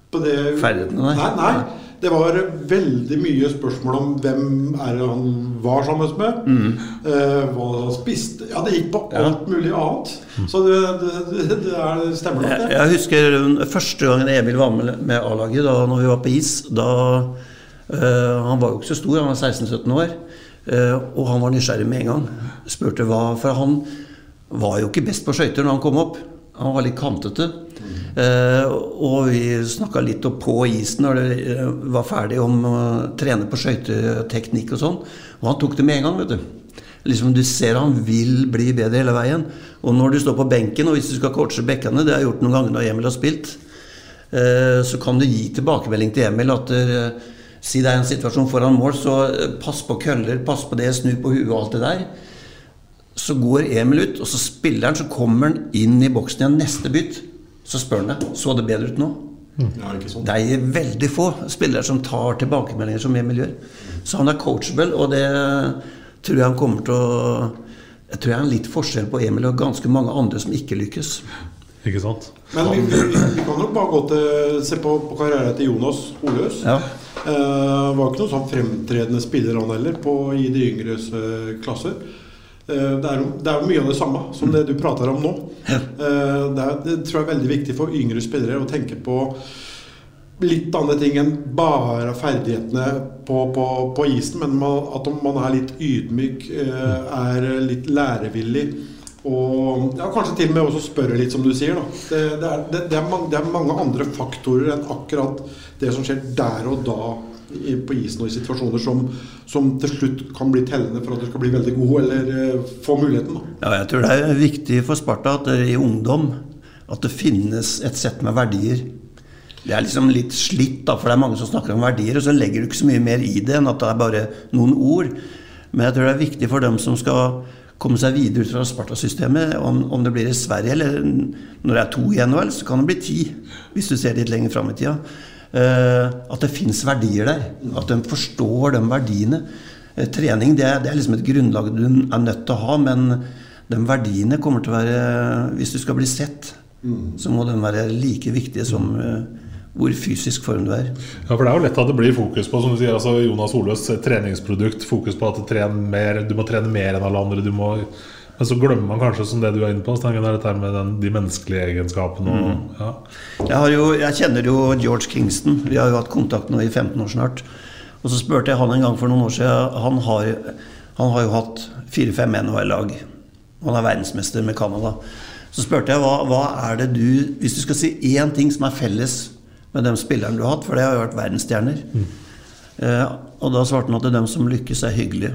på det Ferdighetene, nei. nei. Det var veldig mye spørsmål om hvem er han var sammen med. Mm. Eh, hva han spiste Ja, det gikk på alt mulig annet. Så det, det, det, det er, stemmer nok, Jeg, det. jeg husker første gangen Emil var med, med A-laget, da når vi var på is. Da, eh, han var jo ikke så stor, han var 16-17 år. eh, og han var nysgjerrig med en gang. Spurte hva For han var jo ikke best på skøyter når han kom opp. Han var litt kantete. Eh, og vi snakka litt opp på isen når det eh, var ferdig om å trene på skøyteteknikk og sånn. Og han tok det med en gang, vet du. Liksom Du ser han vil bli bedre hele veien. Og når du står på benken, og hvis du skal coache bekkene, det har jeg gjort noen ganger når Emil har spilt, eh, så kan du gi tilbakemelding til Emil at eh, Si det er en situasjon foran mål, så eh, pass på køller, pass på det, snu på huet og alt det der. Så går Emil ut, og så spiller han, så kommer han inn i boksen igjen neste bytt. Så spør han deg så det bedre ut nå. Ja, ikke sant. Det er veldig få spillere som tar tilbakemeldinger som Emil gjør. Så han er coachable, og det tror jeg han kommer til å Jeg tror jeg er en litt forskjell på Emil og ganske mange andre som ikke lykkes. Ikke sant? Men vi, vi, vi kan nok bare gå til se på, på karrieren til Jonas Oløs. Ja. Eh, var ikke noen sånn fremtredende spiller han heller på, i de yngres eh, klasser. Eh, det, er, det er mye av det samme som det du prater om nå. Eh, det, er, det tror jeg er veldig viktig for yngre spillere å tenke på litt andre ting enn bare ferdighetene på, på, på isen, men man, at man er litt ydmyk, eh, er litt lærevillig. Og ja, kanskje til og med også spørre litt, som du sier. Det, det, er, det, er mange, det er mange andre faktorer enn akkurat det som skjer der og da på isen og i situasjoner som, som til slutt kan bli tellende for at du skal bli veldig god eller eh, få muligheten. Da. Ja, jeg tror det er viktig for Sparta at det, i ungdom at det finnes et sett med verdier. Det er liksom litt slitt, da, for det er mange som snakker om verdier, og så legger du ikke så mye mer i det enn at det er bare noen ord. Men jeg tror det er viktig for dem som skal komme seg videre ut fra Sparta-systemet, om, om det blir i Sverige eller når det er to i NHL, så kan det bli ti, hvis du ser litt lenger fram i tida. Eh, at det fins verdier der. At de forstår de verdiene. Eh, trening det er, det er liksom et grunnlag du er nødt til å ha, men de verdiene kommer til å være Hvis du skal bli sett, så må de være like viktige som eh, hvor fysisk form du er. Ja, for Det er jo lett at det blir fokus på som du sier, altså Jonas Oløs treningsprodukt. Fokus på at du, mer, du må trene mer enn alle andre. Du må, men så glemmer man kanskje, som det du er inne på, Stangen, er dette med den, de menneskelige egenskapene. Og, Mm. ja. Jeg, har jo, jeg kjenner jo George Kingston. Vi har jo hatt kontakt nå i 15 år snart. Og så spurte jeg han en gang for noen år siden Han har, han har jo hatt fire-fem NHL-lag. Han er verdensmester med Canada. Så spurte jeg hva, hva er det du Hvis du skal si én ting som er felles med de spillerne du har hatt, for det har jo vært verdensstjerner eh, Og da svarte han at det er dem som lykkes, er hyggelige.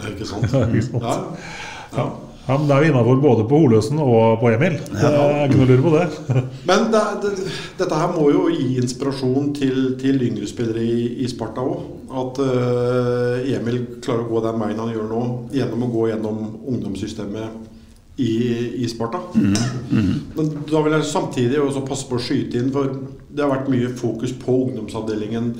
er ikke sant? Ja, ikke sant. Ja. Ja. Ja, men Da er vi innafor både på Holøsen og på Emil. Det er ikke noe å lure på det. Men det, det, dette her må jo gi inspirasjon til, til yngre spillere i, i Sparta òg. At uh, Emil klarer å gå den veien han gjør nå, gjennom å gå gjennom ungdomssystemet i, i Sparta. Men da vil jeg samtidig også passe på å skyte inn, for det har vært mye fokus på ungdomsavdelingen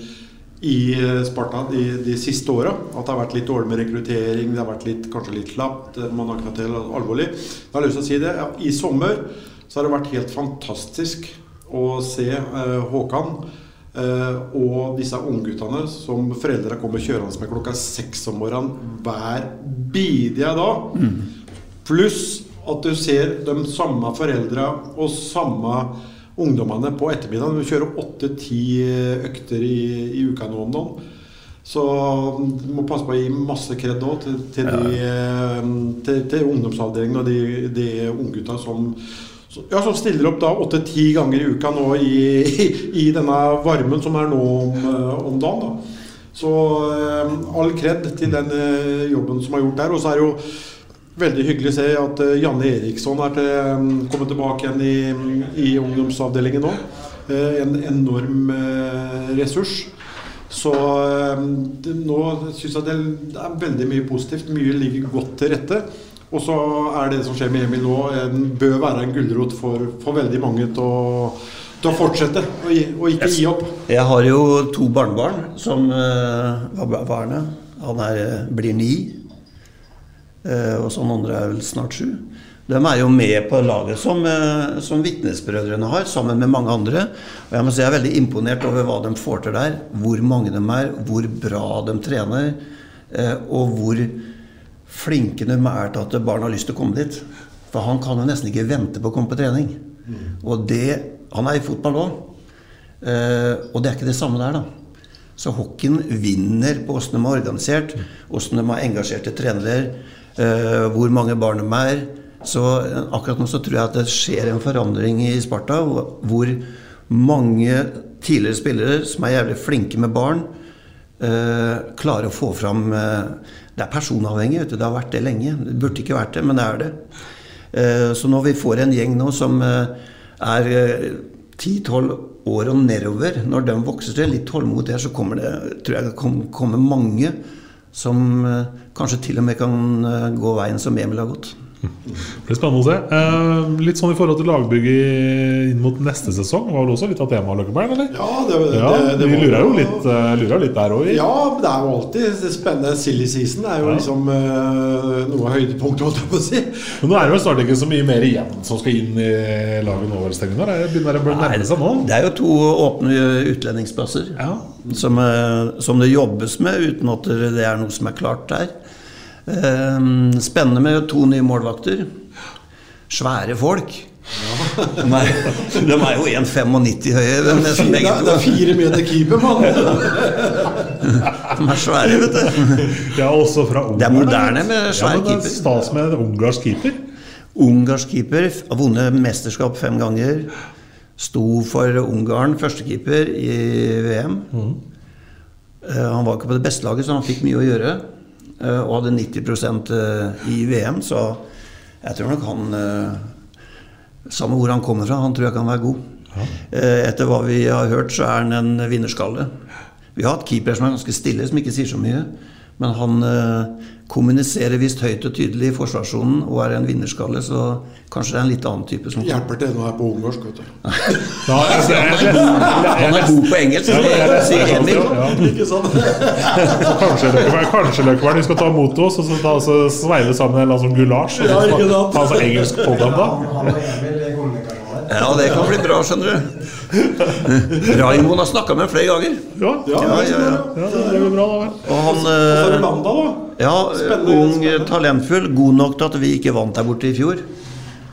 i eh, Sparta de, de siste åra. At det har vært litt dårlig med rekruttering, det har vært litt, kanskje litt slapt. eh, Man har ikke tatt det alvorlig. Jeg har lyst til å si det. I sommer så har det vært helt fantastisk å se eh, Håkan eh, og disse ungguttene som foreldra kommer kjørende med klokka seks om morgenen hver bidige dag. Pluss at du ser de samme foreldra og samme ungdommene på ettermiddagen. Vi kjører åtte-ti økter i, i uka nå om dagen. Så du må passe på å gi masse kred nå til, til, de, eh, til, til ungdomsavdelingen og de, de unggutta som, ja, som stiller opp da åtte-ti ganger i uka nå i, i, i denne varmen som er nå om, eh, om dagen. da. Så eh, all kred til den eh, jobben som er gjort der. Og så er det jo veldig hyggelig å se at eh, Janne Eriksson er til, mm, kommet tilbake igjen i, i ungdomsavdelingen nå. Eh, En enorm eh, ressurs. Så eh, det, nå syns jeg det er veldig mye positivt. Mye ligger godt til rette. Og så er det som skjer med Emil nå, en, bør være en gulrot for, for veldig mange til å, til å fortsette og, og ikke gi opp. Jeg har jo to barnebarn som uh, hva er? Han er, eh, blir ni. Eh, og sånn andre er vel snart sju. De er jo med på laget som, uh, som Vitnesbrødrene har, sammen med mange andre. Og jeg må si jeg er veldig imponert over hva de får til der. Hvor mange de er, hvor bra de trener. eh, og hvor flinke de er til at barn har lyst til å komme dit. For han kan jo nesten ikke vente på å komme på trening. Og det Han er i fotball òg. Eh, og det er ikke det samme der, da. Så hockeyen vinner på åssen de er organisert, åssen de har engasjerte trenere, eh, hvor mange barn de er. Så eh, akkurat nå så tror jeg at det skjer en forandring i Sparta, hvor- mange tidligere spillere som er jævlig flinke med barn, eh, klarer å få fram eh, Det er personavhengig. Det har vært det lenge. Det burde ikke vært det, men det er det. Eh, Så når vi får en gjeng nå som eh, er eh, 10-12 år og nedover, når de vokser til litt tålmodighet, så kommer det, tror jeg det kommer mange som eh, kanskje til og med kan eh, gå veien som Emil har gått. Det blir spennende å se. Eh, litt sånn i forhold til lagbygget inn mot neste sesong. Var vel også litt av temaet, Løkkeberg? eller? Ja, det, Ja, det, det vi lurer jo litt, eh, lurer litt der òg. Ja, det er jo alltid det spennende. Silly season er jo Ja. liksom eh, noe av høydepunktet, holdt jeg på å si. Men nå er det jo snart ikke så mye mer igjen som skal inn i laget nå? Stengnar? Det begynner å nærme seg nå. Det er jo to åpne utlendingsplasser som, eh, som det jobbes med, uten at det er noe som er klart der. Eh, Spennende med to nye målvakter. Svære folk. De er, de er jo 1,95 høye, de nesten begge Det er fire meter keeper, mann! De er svære, vet du. Ja, også fra Ungarn. Det er moderne med ja, svær ja, er keeper. Stas med ungarsk keeper. Ungarsk keeper. Har vunnet mesterskap fem ganger. Sto for Ungarn, førstekeeper i VM. Eh, Han var ikke på det beste laget, så han fikk mye å gjøre. eh, Og hadde 90 eh, i VM, så jeg tror nok han Samme hvor han kommer fra, han tror jeg kan være god. Eh, Etter hva vi har hørt, så er han en vinnerskalle. Vi har hatt keepere som er ganske stille, som ikke sier så mye. Men han kommuniserer visst høyt og tydelig i forsvarssonen og er en vinnerskalle, så kanskje det er en litt annen type som Hjelper til når jeg er på ungarsk, vet du. altså, Han er god på engelsk, sier Emil. Ikke sant? Så kanskje Løkkeberg, kanskje vi skal ta mot oss og så ta, så sveive sammen en eller annen sånn gulasj. Og så ta, ta, ta altså engelsk på dem da. Ja, det kan bli bra, skjønner du. Raymond har snakka med ham flere ganger. Ja, ja, ja, ja. Ja, det blir bra da. Og han det eh, da. Ja, ung, talentfull. God nok til at vi ikke vant der borte i fjor.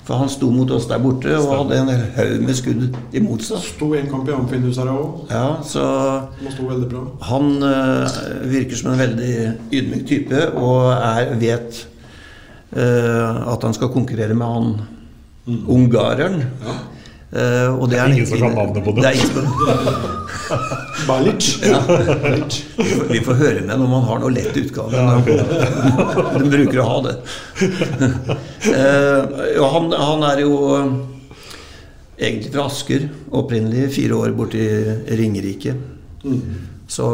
For han sto mot oss der borte og hadde en haug med skudd imot seg. Sto en kamp i Amfinhus her òg. Ja, så han uh, virker som en veldig ydmyk type og er, vet uh, at han skal konkurrere med han ungareren. Eh, og det er Ingen som kan navnet på det. Det er Balic. Ja. Vi får- høre med når man har noe lett utgave. De bruker å ha det. Uh, ja, han, han er jo eh, egentlig fra Asker. Opprinnelig fire år borti Ringerike. Så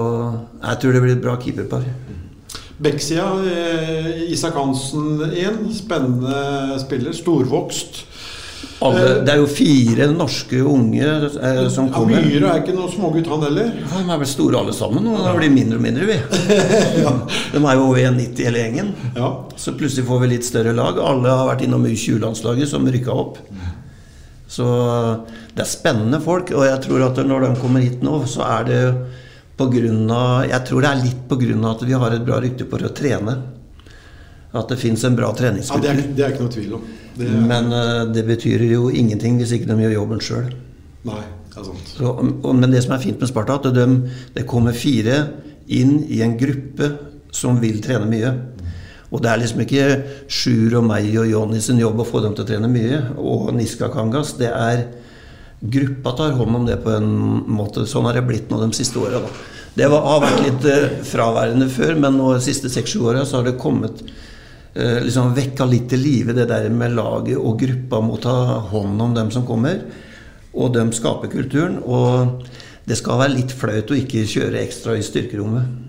jeg tror det blir et bra keeperpar. Bekksida, Isak Hansen 1. Spennende spiller. Storvokst. Alle, det er jo fire norske unge eh, som Ja, kommer. Myhre er ikke noen smågutt, han heller. Ja, De er vel store alle sammen, og det blir mindre og mindre, vi. De er jo over 1,90 hele gjengen. Så plutselig får vi litt større lag. Alle har vært innom U20-landslaget, som rykka opp. Så det er spennende folk, og jeg tror at når de kommer hit nå, så er det på grunn av Jeg tror det er litt på grunn av at vi har et bra rykte på å trene. At det fins en bra Ja, det, er, treningskultur. det er ikke noe tvil om. Det er, Men uh, det betyr jo ingenting hvis ikke de gjør jobben sjøl. Men det som er fint med Sparta, at de, det kommer fire inn i en gruppe som vil trene mye. Og det er liksom ikke Sjur og meg og Jonny sin jobb å få dem til å trene mye, og Niska Kangas. Det er Gruppa tar hånd om det på en måte. Sånn har det blitt nå de siste åra. Det var, har vært litt eh, fraværende før, men nå de siste seks-sju åra så har det kommet liksom vekka litt til live det der med laget og gruppa må ta hånd om dem som kommer. Og de skaper kulturen. Og det skal være litt flaut å ikke kjøre ekstra i styrkerommet.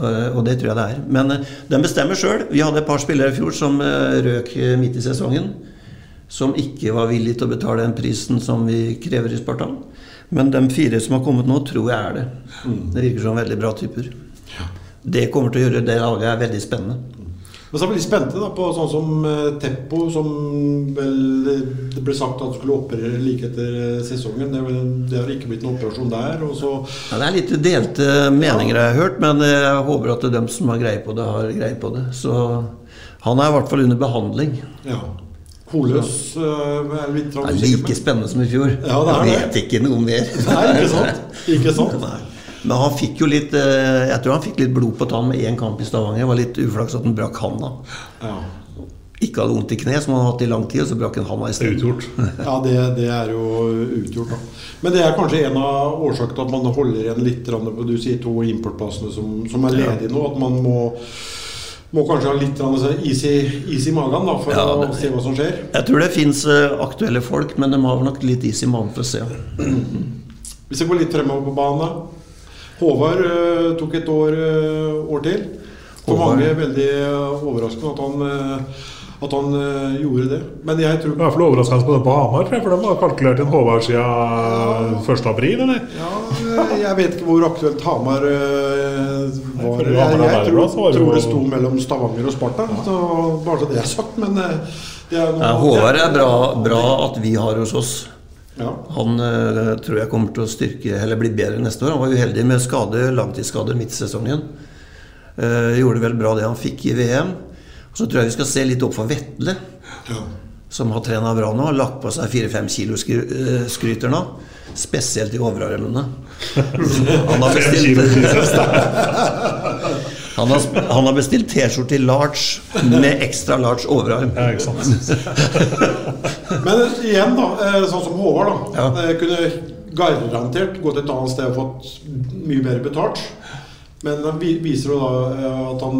Eh, Og det tror jeg det er. Men eh, de bestemmer sjøl. Vi hadde et par spillere i fjor som eh, røk eh, midt i sesongen. Som ikke var villige til å betale den prisen som vi krever i Spartan. Men de fire som har kommet nå, tror jeg er det. Det virker som veldig bra typer. Det kommer til å gjøre det laget er veldig spennende. Men så er vi litt spente da, på sånn som eh, Teppo, som vel Det ble sagt at skulle operere like etter eh, sesongen. Det, det har ikke blitt noen operasjon der. Og så Ja, det er litt delte meninger jeg har hørt, men jeg håper at dem som har greie på det, har greie på det. Så han er i hvert fall under behandling. Ja. Holøs eh, er litt Det er like spennende som i fjor. Ja, det er jeg det. vet ikke noe mer. Nei, ikke sant? Ikke sant? Nei. Men han fikk jo litt eh, Jeg tror han fikk litt blod på tann med én kamp i Stavanger. Det var litt uflaks at han brakk handa. Ja. Ikke hadde vondt i kne, som han hadde hatt i lang tid, og så brakk han handa isteden. Ja, det, det er jo utgjort, da. Men det er kanskje en av årsakene til at man holder igjen litt Du sier to importplassene som, som er ledige nå. At man må, må kanskje ha litt grann is i, is i magen da, for Ja, å se hva som skjer. Jeg tror det fins aktuelle folk, men de har nok litt is i magen for å se. Hvis jeg går litt fremover på banen da. Håvard eh, tok et år, eh, år til. For Håvard. mange veldig eh, overraskende at han, at han gjorde det. Men jeg tror I hvert fall overraskende på det på Hamar, for de har kalkulert inn Håvard siden 1. april, eller? Ja, jeg vet ikke hvor aktuelt Hamar var. Jeg, Jeg, jeg, er tror, det tror det sto mellom Stavanger og Sparta. Så bare så det er sagt. Men det er noe Ja, Håvard er bra, bra at vi har hos oss. Ja. Han uh, tror jeg kommer til å styrke eller bli bedre neste år. Han var uheldig med skade, langtidsskader midt i sesongen. Uh, gjorde vel bra det han fikk i VM. Og så tror jeg vi skal se litt opp for Vetle, som har trena bra nå. Lagt på seg 4-5 kilo skry eh, skryter nå. Spesielt i overarmene. Han har bestilt Han har, han har bestilt T-skjorte i large med ekstra large overarm. Ja, ikke sant. Men igjen, da. eh, Sånn som Håvard, da. Ja. Kunne garantert gått et annet sted og fått mye bedre betalt. Men han viser jo da eh, at han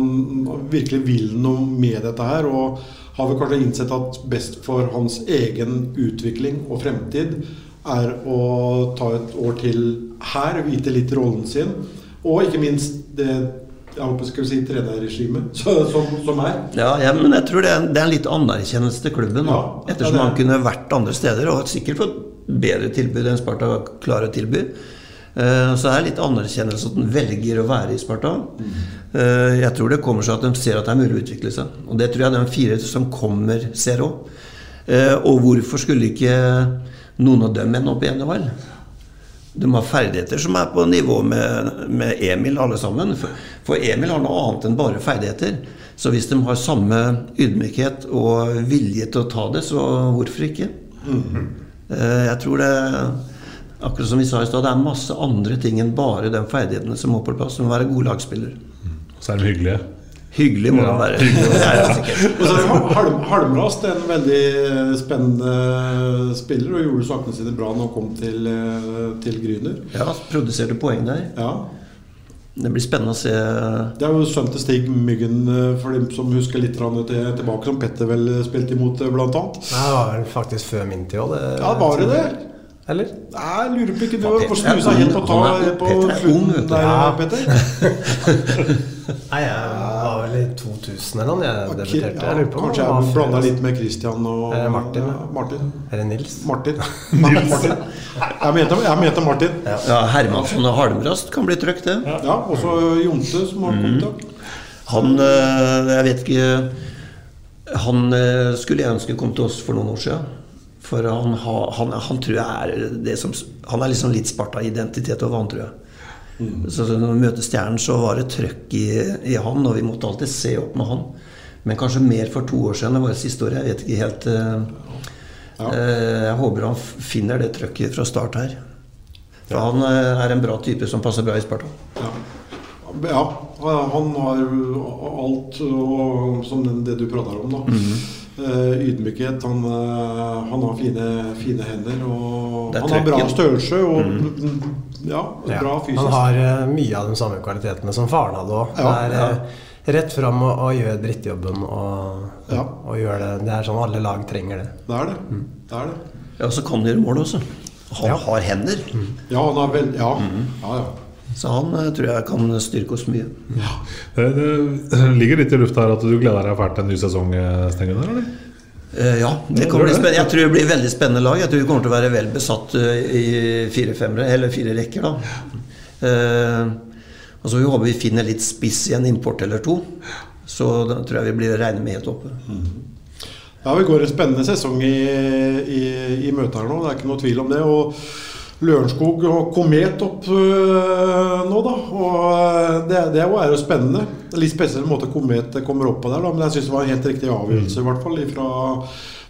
virkelig vil noe med dette her. Og har vel kanskje innsett at best for hans egen utvikling og fremtid er å ta et år til her, vite litt rollen sin. Og ikke minst det jeg håper skal si trenerregimet så- som, som er. Ja, ja, men jeg tror det er, det er en litt anerkjennelse til klubben. Ja, Ettersom ja, er- han kunne vært andre steder og sikkert fått bedre tilbud enn Sparta klarer å tilby. Eh, Så er det litt anerkjennelse at han velger å være i Sparta. Eh, Jeg tror det kommer seg at de ser at det er mulig å utvikle seg. Og det tror jeg de fire som kommer, ser òg. Og hvorfor skulle ikke noen av dem er nå på enevall. De har ferdigheter som er på nivå med, med Emil, alle sammen. For, for Emil har noe annet enn bare ferdigheter. Så hvis de har samme ydmykhet og vilje til å ta det, så hvorfor ikke? Eh, Jeg tror det Akkurat som vi sa i stad, det er masse andre ting enn bare de ferdighetene som må på plass. Du må være god lagspiller. Så er de hyggelige. Hyggelig må Ja, det være. Det er sikkert. Er det Halm, Halmrast, en veldig spennende spiller, og gjorde sakene sine bra når han kom til, eh, til Gryner. Ja, produserte poeng der. Ja. Det blir spennende å se. Det er jo sønnen til Stig Myggen, eh, for dem som husker litt til, tilbake, som Petter vel spilte imot, bl.a. det var vel faktisk før min tid òg. Ja, var det det? Eller? Nei, jeg lurer på ikke du Petter får snu er seg helt på, ta, er- på Petter er ung, slutten vet du. der, Ja. Petter. Nei, jeg vel i 2000 eller noe jeg debuterte. Jeg lurer på Kanskje jeg blanda litt med Christian og Eh, Martin, ja, Martin. Eller Nils. Martin. Martin. Jeg, mente, jeg mente Martin. Ja, Hermansson og Halmrast kan bli trøkt, det. Ja, også Jonte, som har kommet. Mm. Han eh, Jeg vet ikke Han eh, skulle jeg ønske kom til oss for noen år siden. For han, har- han, han tror jeg er det som Han er liksom litt Sparta-identitet over han, tror jeg. Så så når vi møter Stjernen, så var det trøkk i, i han, og vi måtte alltid se opp med han. Men kanskje mer for to år siden. Det var det siste året. Jeg vet ikke helt Uh, ja. uh, Jeg håper han finner det trøkket fra start her. For han uh, er en bra type som passer bra i Sparta. Ja, han har alt og, som det du prater om, da. Eh, ydmykhet. Han, eh, han har fine, fine hender. Og han har bra størrelse og mm. ja, Ja, bra fysisk. Han har eh, mye av de samme kvalitetene som faren hadde òg. Ja, det er eh, rett fram og, og gjør drittjobben og, og gjør det. Det er sånn alle lag trenger det. Det er det. det, er det. Ja, så kan de gjøre mål også. Han Ja. har hender. Ja, han har vel Ja. ja, ja. Så han eh, tror jeg kan styrke oss mye. Ja. det ligger litt i lufta her at du gleder deg fælt til en ny sesong, eh, Stengen? Eller? Eh, ja, det gjør bli spennende. Jeg tror det blir veldig spennende lag. Jeg tror vi kommer til å være vel besatt eh, i fire-femmere, eller fire rekker, da. Eh, og så håper vi finner litt spiss i en import eller to. Så da tror jeg vi blir regne med helt oppe. Ja, Vi går en spennende sesong i, i, i møte her nå, det er ikke noe tvil om det. og Lørenskog og Komet opp øh, nå, da. Og øh, det, det er jo spennende. Det er Litt spesiell måte Komet kommer opp på der, da, men jeg syns det var en helt riktig avgjørelse, i hvert fall fra,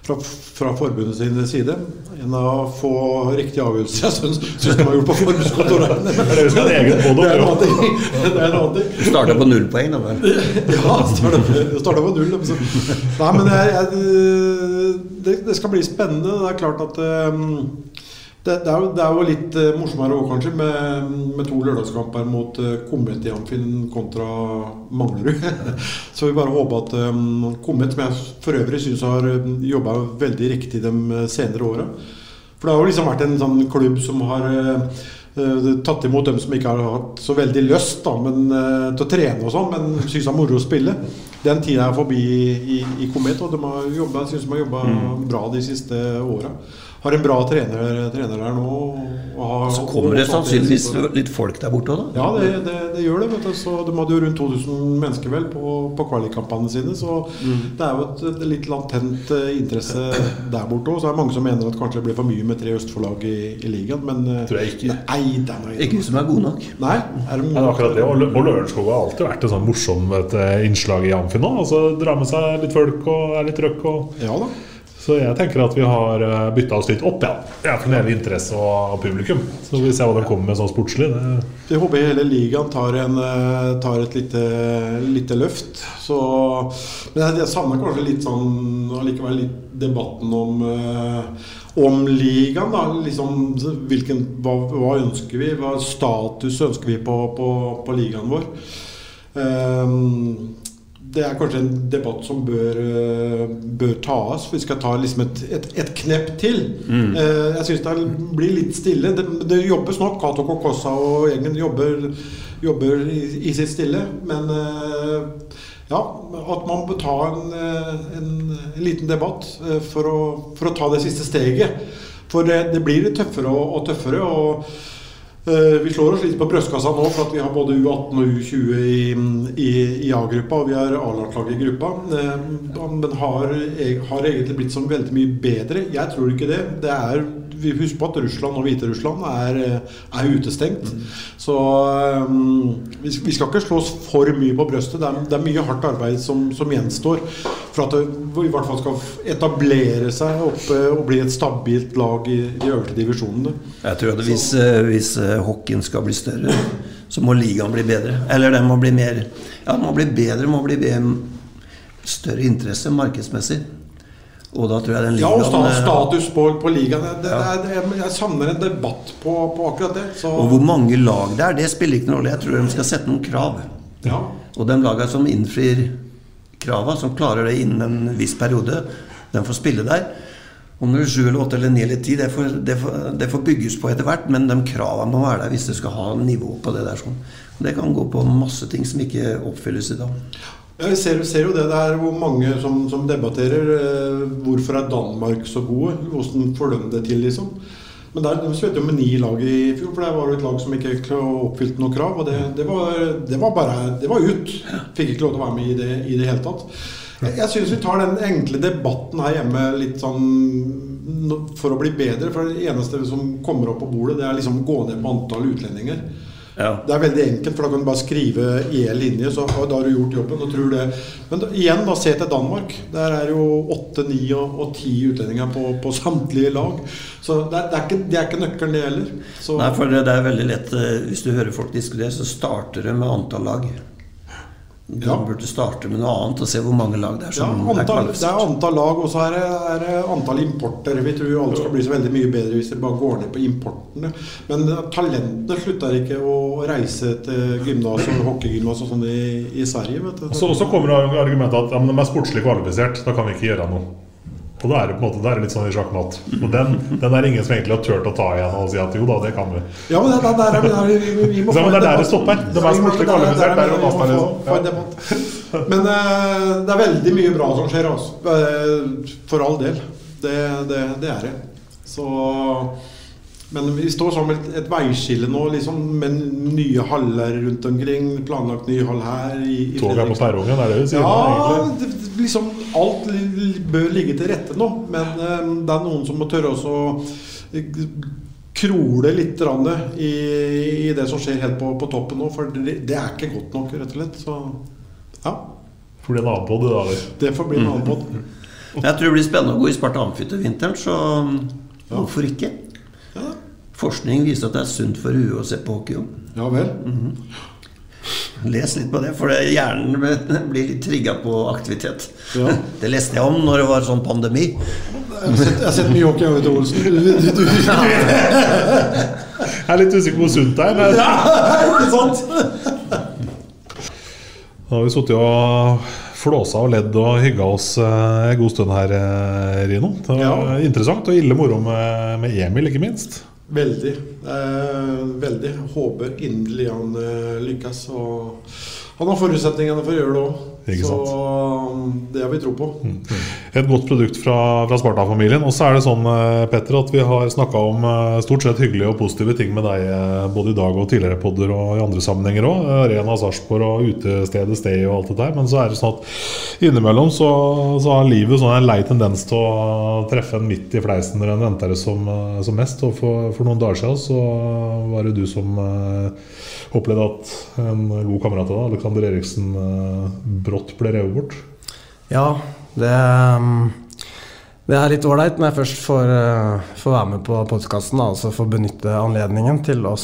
fra, fra forbundet sin side. En av få riktige avgjørelser jeg syns syns de har gjort på forbundskontoret. Det er jo en annen ting. Det er en annen ting. Du starta på null poeng, da vel? Ja, starta starta på null. Så. Nei, men jeg, jeg, det, det skal bli spennende. Det er klart at um, det, det, er jo, det er jo litt uh, morsommere òg, kanskje, med, med to lørdagskamper mot uh, Komet i Amfinn kontra Manglerud. Så vi bare håper at um, Komet, som jeg for øvrig syns har jobba veldig riktig de uh, senere åra For det har jo liksom vært en sånn klubb som har uh, tatt imot dem som ikke har hatt så veldig lyst da, men, eh, til å trene og sånn, men syns det er moro å spille. Den tida er forbi i, i Komet, og de har synes de har jobba Mm. bra de siste åra. Har en bra trener, trener her nå. Og har, Så kommer det sannsynligvis litt folk der borte òg, da. ja, det, det, det gjør det. vet du. Så De hadde jo rundt 2000 mennesker vel på, på kvalikkampene sine. Så Mm. det er jo et, et litt latent eh, interesse der borte òg. Så er det mange som mener at kanskje det blir for mye med tre Østfold-lag i, i ligaen. Men eh, Tror jeg ikke. Nei, det er noe- Ikke som er god nok. Nei, er de det er akkurat det. Og og Lørenskog har alltid vært et sånn morsomt eh, innslag i Amfi nå. Altså Dra med seg litt folk og er litt trøkk. Og... Ja da. Så jeg tenker at vi har bytta oss litt opp, ja. ja for det gjelder interesse og, publikum. Så vi ser hva de kommer med sånn sportslig. Jeg håper hele ligaen tar, en, eh, tar et lite, lite løft. Så, men jeg, jeg savner kanskje litt sånn allikevel litt debatten om, eh, om ligaen. Da. Liksom, hvilken, hva, hva ønsker vi? Hva status ønsker vi på, på, på ligaen vår? Ehm, det er kanskje en debatt som bør, eh, bør tas. Vi skal ta liksom et, et, et knepp til. Mm. Eh, Jeg syns det blir litt stille. Det, det jobbes nok. Cato Kokossa og gjengen jobber, jobber i, i sitt stille. Men eh, ja, at man bør ta en, en, en liten debatt for å, for å ta det siste steget. For det, det blir tøffere og, og tøffere. og Vi slår oss litt på brystkassa nå for at vi har både U18 og U20 i, i, i A-gruppa, og vi har A-landslaget i gruppa. Eh, Men har, eg- har egentlig blitt så veldig mye bedre. Jeg tror ikke det. det er, vi husker på at Russland og Hviterussland er, eh, er utestengt. Så um, vi, vi skal ikke slå oss for mye på brøstet. Det er, det er mye hardt arbeid som, som gjenstår for at det i hvert fall skal etablere seg oppe og bli et stabilt lag i de øverste divisjonene. Jeg tror at hvis, eh, hvis eh, hockeyen skal bli større, så må ligaen bli bedre. Eller den må bli mer Ja, den må bli bedre, må bli større interesse markedsmessig. Og da tror jeg den ligaen Ja, og eh, status på, på ligaen. Det, det, er- det, jeg savner en debatt på, på akkurat det. Så, Og hvor mange lag det er, det spiller ikke noen rolle. Jeg tror de skal sette noen krav. Ja. Og de lagene som innfrir krava, som klarer det innen en viss periode, de får spille der. Om det er sju eller åtte eller ni eller ti, det får, det, det får bygges på etter hvert. Men de kravene må være der hvis du skal ha nivå på det der. sånn. Det kan gå på masse ting som ikke oppfylles i dag. Jeg ser, ser jo det der hvor mange som, som debatterer eh, hvorfor er Danmark så gode. Hvordan får de det til, liksom. Men der, de spilte jo med ni lag i fjor, for det var jo et lag som ikke oppfylte noe krav. Og det, det, var, det var bare Det var ut. Fikk ikke lov til å være med i det i det hele tatt. Jeg, jeg syns vi tar den enkle debatten her hjemme litt sånn for å bli bedre. For det eneste som kommer opp på bordet, det er liksom gå ned på antall utlendinger. Det er veldig enkelt, for da kan du bare skrive i en linje, så da har du gjort jobben. Og tror det. Men da, igjen, da, se til Danmark. Der er jo åtte, ni og, og ti utlendinger på, på samtlige lag. Så det er, det er, ikke, det er ikke nøkkelen, det heller. Så, Nei, for det, det er veldig lett eh, Hvis du hører folk diskutere, så starter det med antall lag. Du burde starte med noe annet og se hvor mange lag det er ja, antall, er det er antall lag, og så er det, er det antall importer. Vi tror alle skal bli så veldig mye bedre hvis vi bare går ned på importene. Men talentene slutter ikke å reise til gymnas og hockeygymnas og sånn i, i Sverige. vet du. Så, så kommer argumentet at ja, men de er sportslig kvalifisert, da kan vi ikke gjøre noe. Og da er det på en måte det er litt sånn i sjakkmatt. Og den, den er ingen som egentlig har turt å ta igjen og si at jo da, det kan vi. Ja, men det, der er, der, vi, vi, vi må Så, men det er der det stopper. Det er Ja, sportslig kvalifisert, er der og må liksom. debatt. Men uh, det er veldig mye bra som skjer, også. Uh, For all del. Det, det, det er det. Så men vi står som et, et veiskille nå, liksom, med nye haller rundt omkring. Planlagt ny hall her. I, i Toget er på perrongen, er det du sier? Ja, det- liksom alt bør ligge til rette nå. Men eh, det er noen som må tørre også å eh, krole litt i, i det som skjer helt på, på toppen nå. For det, det er ikke godt nok, rett og slett. Så ja. Får bli en annen podd, da. Det får bli en annen podd. Jeg tror det blir spennende å gå i Sparta Amfi til vinteren, så hvorfor ikke? Forskning viser at det er sunt for huet å se på hockey. Ja vel. Les litt på det, for hjernen blir litt trigga på aktivitet. Ja. Det leste jeg om når det var sånn pandemi. Jeg har sett, mye hockey, vet, Olsen. Jeg er litt usikker på hvor sunt det er. Ja, ikke sant? Da har vi sittet og flåsa og ledd og hygga oss eh, en god stund her, eh, Rino. Det var Interessant og ille moro med, med Emil, ikke minst. Veldig. Eh, veldig. Håper inderlig han eh, lykkes. Og han har forutsetningene for å gjøre det òg. Så um, det har vi tro på. Et godt produkt fra, fra Sparta-familien. Og så er det sånn, eh, Petter, at vi har snakka om eh, stort sett hyggelige og positive ting med deg eh, både i dag og tidligere podder og i andre sammenhenger òg. Arena Sarpsborg og utestedet Stay og alt det der. Men så er det sånn at innimellom så, så har livet sånn en lei tendens til å treffe en midt i fleisen når en venter det som, som mest. Og for, for noen dager siden så var det du som opplevde at en god kamerat av deg, Alexander Eriksen, eh, brått ble revet bort. Ja, det, um, det er litt ålreit når jeg først får, uh, får være med på podkasten. Altså får benytte anledningen til å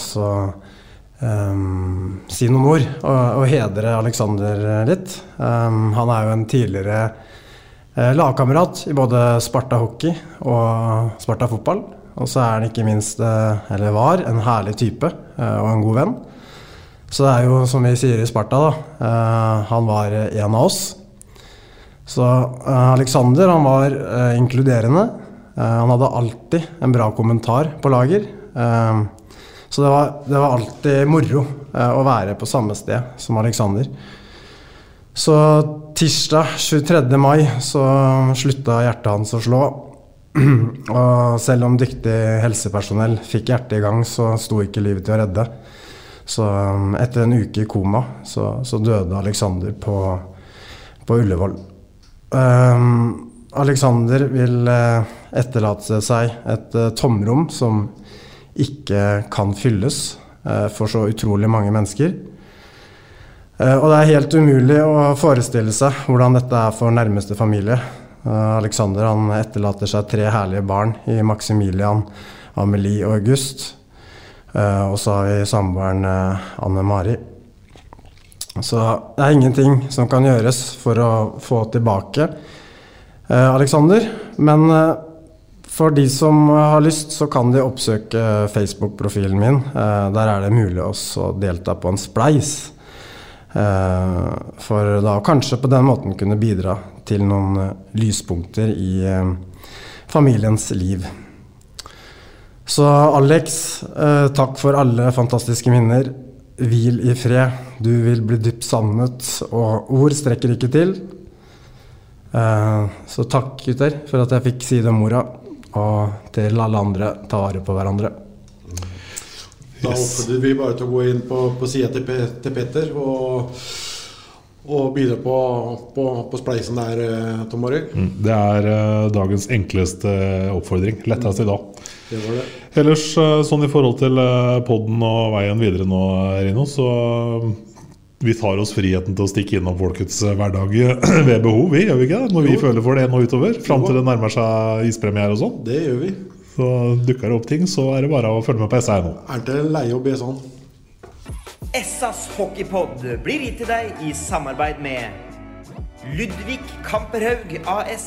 um, si noen ord og, og hedre Alexander litt. Um, han er jo en tidligere uh, lagkamerat i både Sparta hockey og Sparta fotball. Og så er han ikke minst, eller var, en herlig type og en god venn. Så det er jo som vi sier i Sparta, da. eh, han var en av oss. Så eh, Alexander han var eh, inkluderende. Han hadde alltid en bra kommentar på lager. Så det var, det var alltid moro å være på samme sted som Alexander. Så tirsdag 23. mai så slutta hjertet hans å slå. Og selv om dyktig helsepersonell fikk hjertet i gang, så sto ikke livet til å redde. Så um, etter en uke i koma så, så døde Alexander på, på Ullevål. Um, Alexander vil eh, etterlate seg et eh, tomrom som ikke kan fylles eh, for så utrolig mange mennesker. Og det er helt umulig å forestille seg hvordan dette er for nærmeste familie. Alexander han etterlater seg tre herlige barn i Maximilian, Amelie og August. Eh, og så har vi samboeren eh, Anne Mari. Så det er ingenting som kan gjøres for å få tilbake eh, Alexander. Men for de som har lyst, så kan de oppsøke Facebook-profilen min. Der er det mulig også å delta på en spleis. For da kanskje på den måten kunne bidra til noen lyspunkter i familiens liv. Så Alex, eh, takk for alle fantastiske minner. Hvil i fred. Du vil bli dypt savnet, og ord strekker ikke til. Eh, så takk, gutter, for at jeg fikk si det om mora. Og til alle andre, ta vare på hverandre. Da oppfordrer vi bare til å gå inn på, på sida til, Pe- til Petter og, og bidra på, på, på spleisen der, eh, Tom Arild. Mm, Det er dagens enkleste oppfordring. Lettest i dag. Det var det. Ellers eh, sånn i forhold til uh, podden og veien videre nå, Rino, så eh, vi tar oss friheten til å stikke innom folkets eh, hverdag ved behov, vi, gjør vi ikke det? Når vi Jo. føler for det nå utover. Fram til det nærmer seg ispremiere og sånn. Det gjør vi. Så dukker det opp ting, så er det bare å følge med på SR nå. Er det leie å be sånn? Essas hockeypod blir gitt til deg i samarbeid med Ludvig Kamperhaug AS.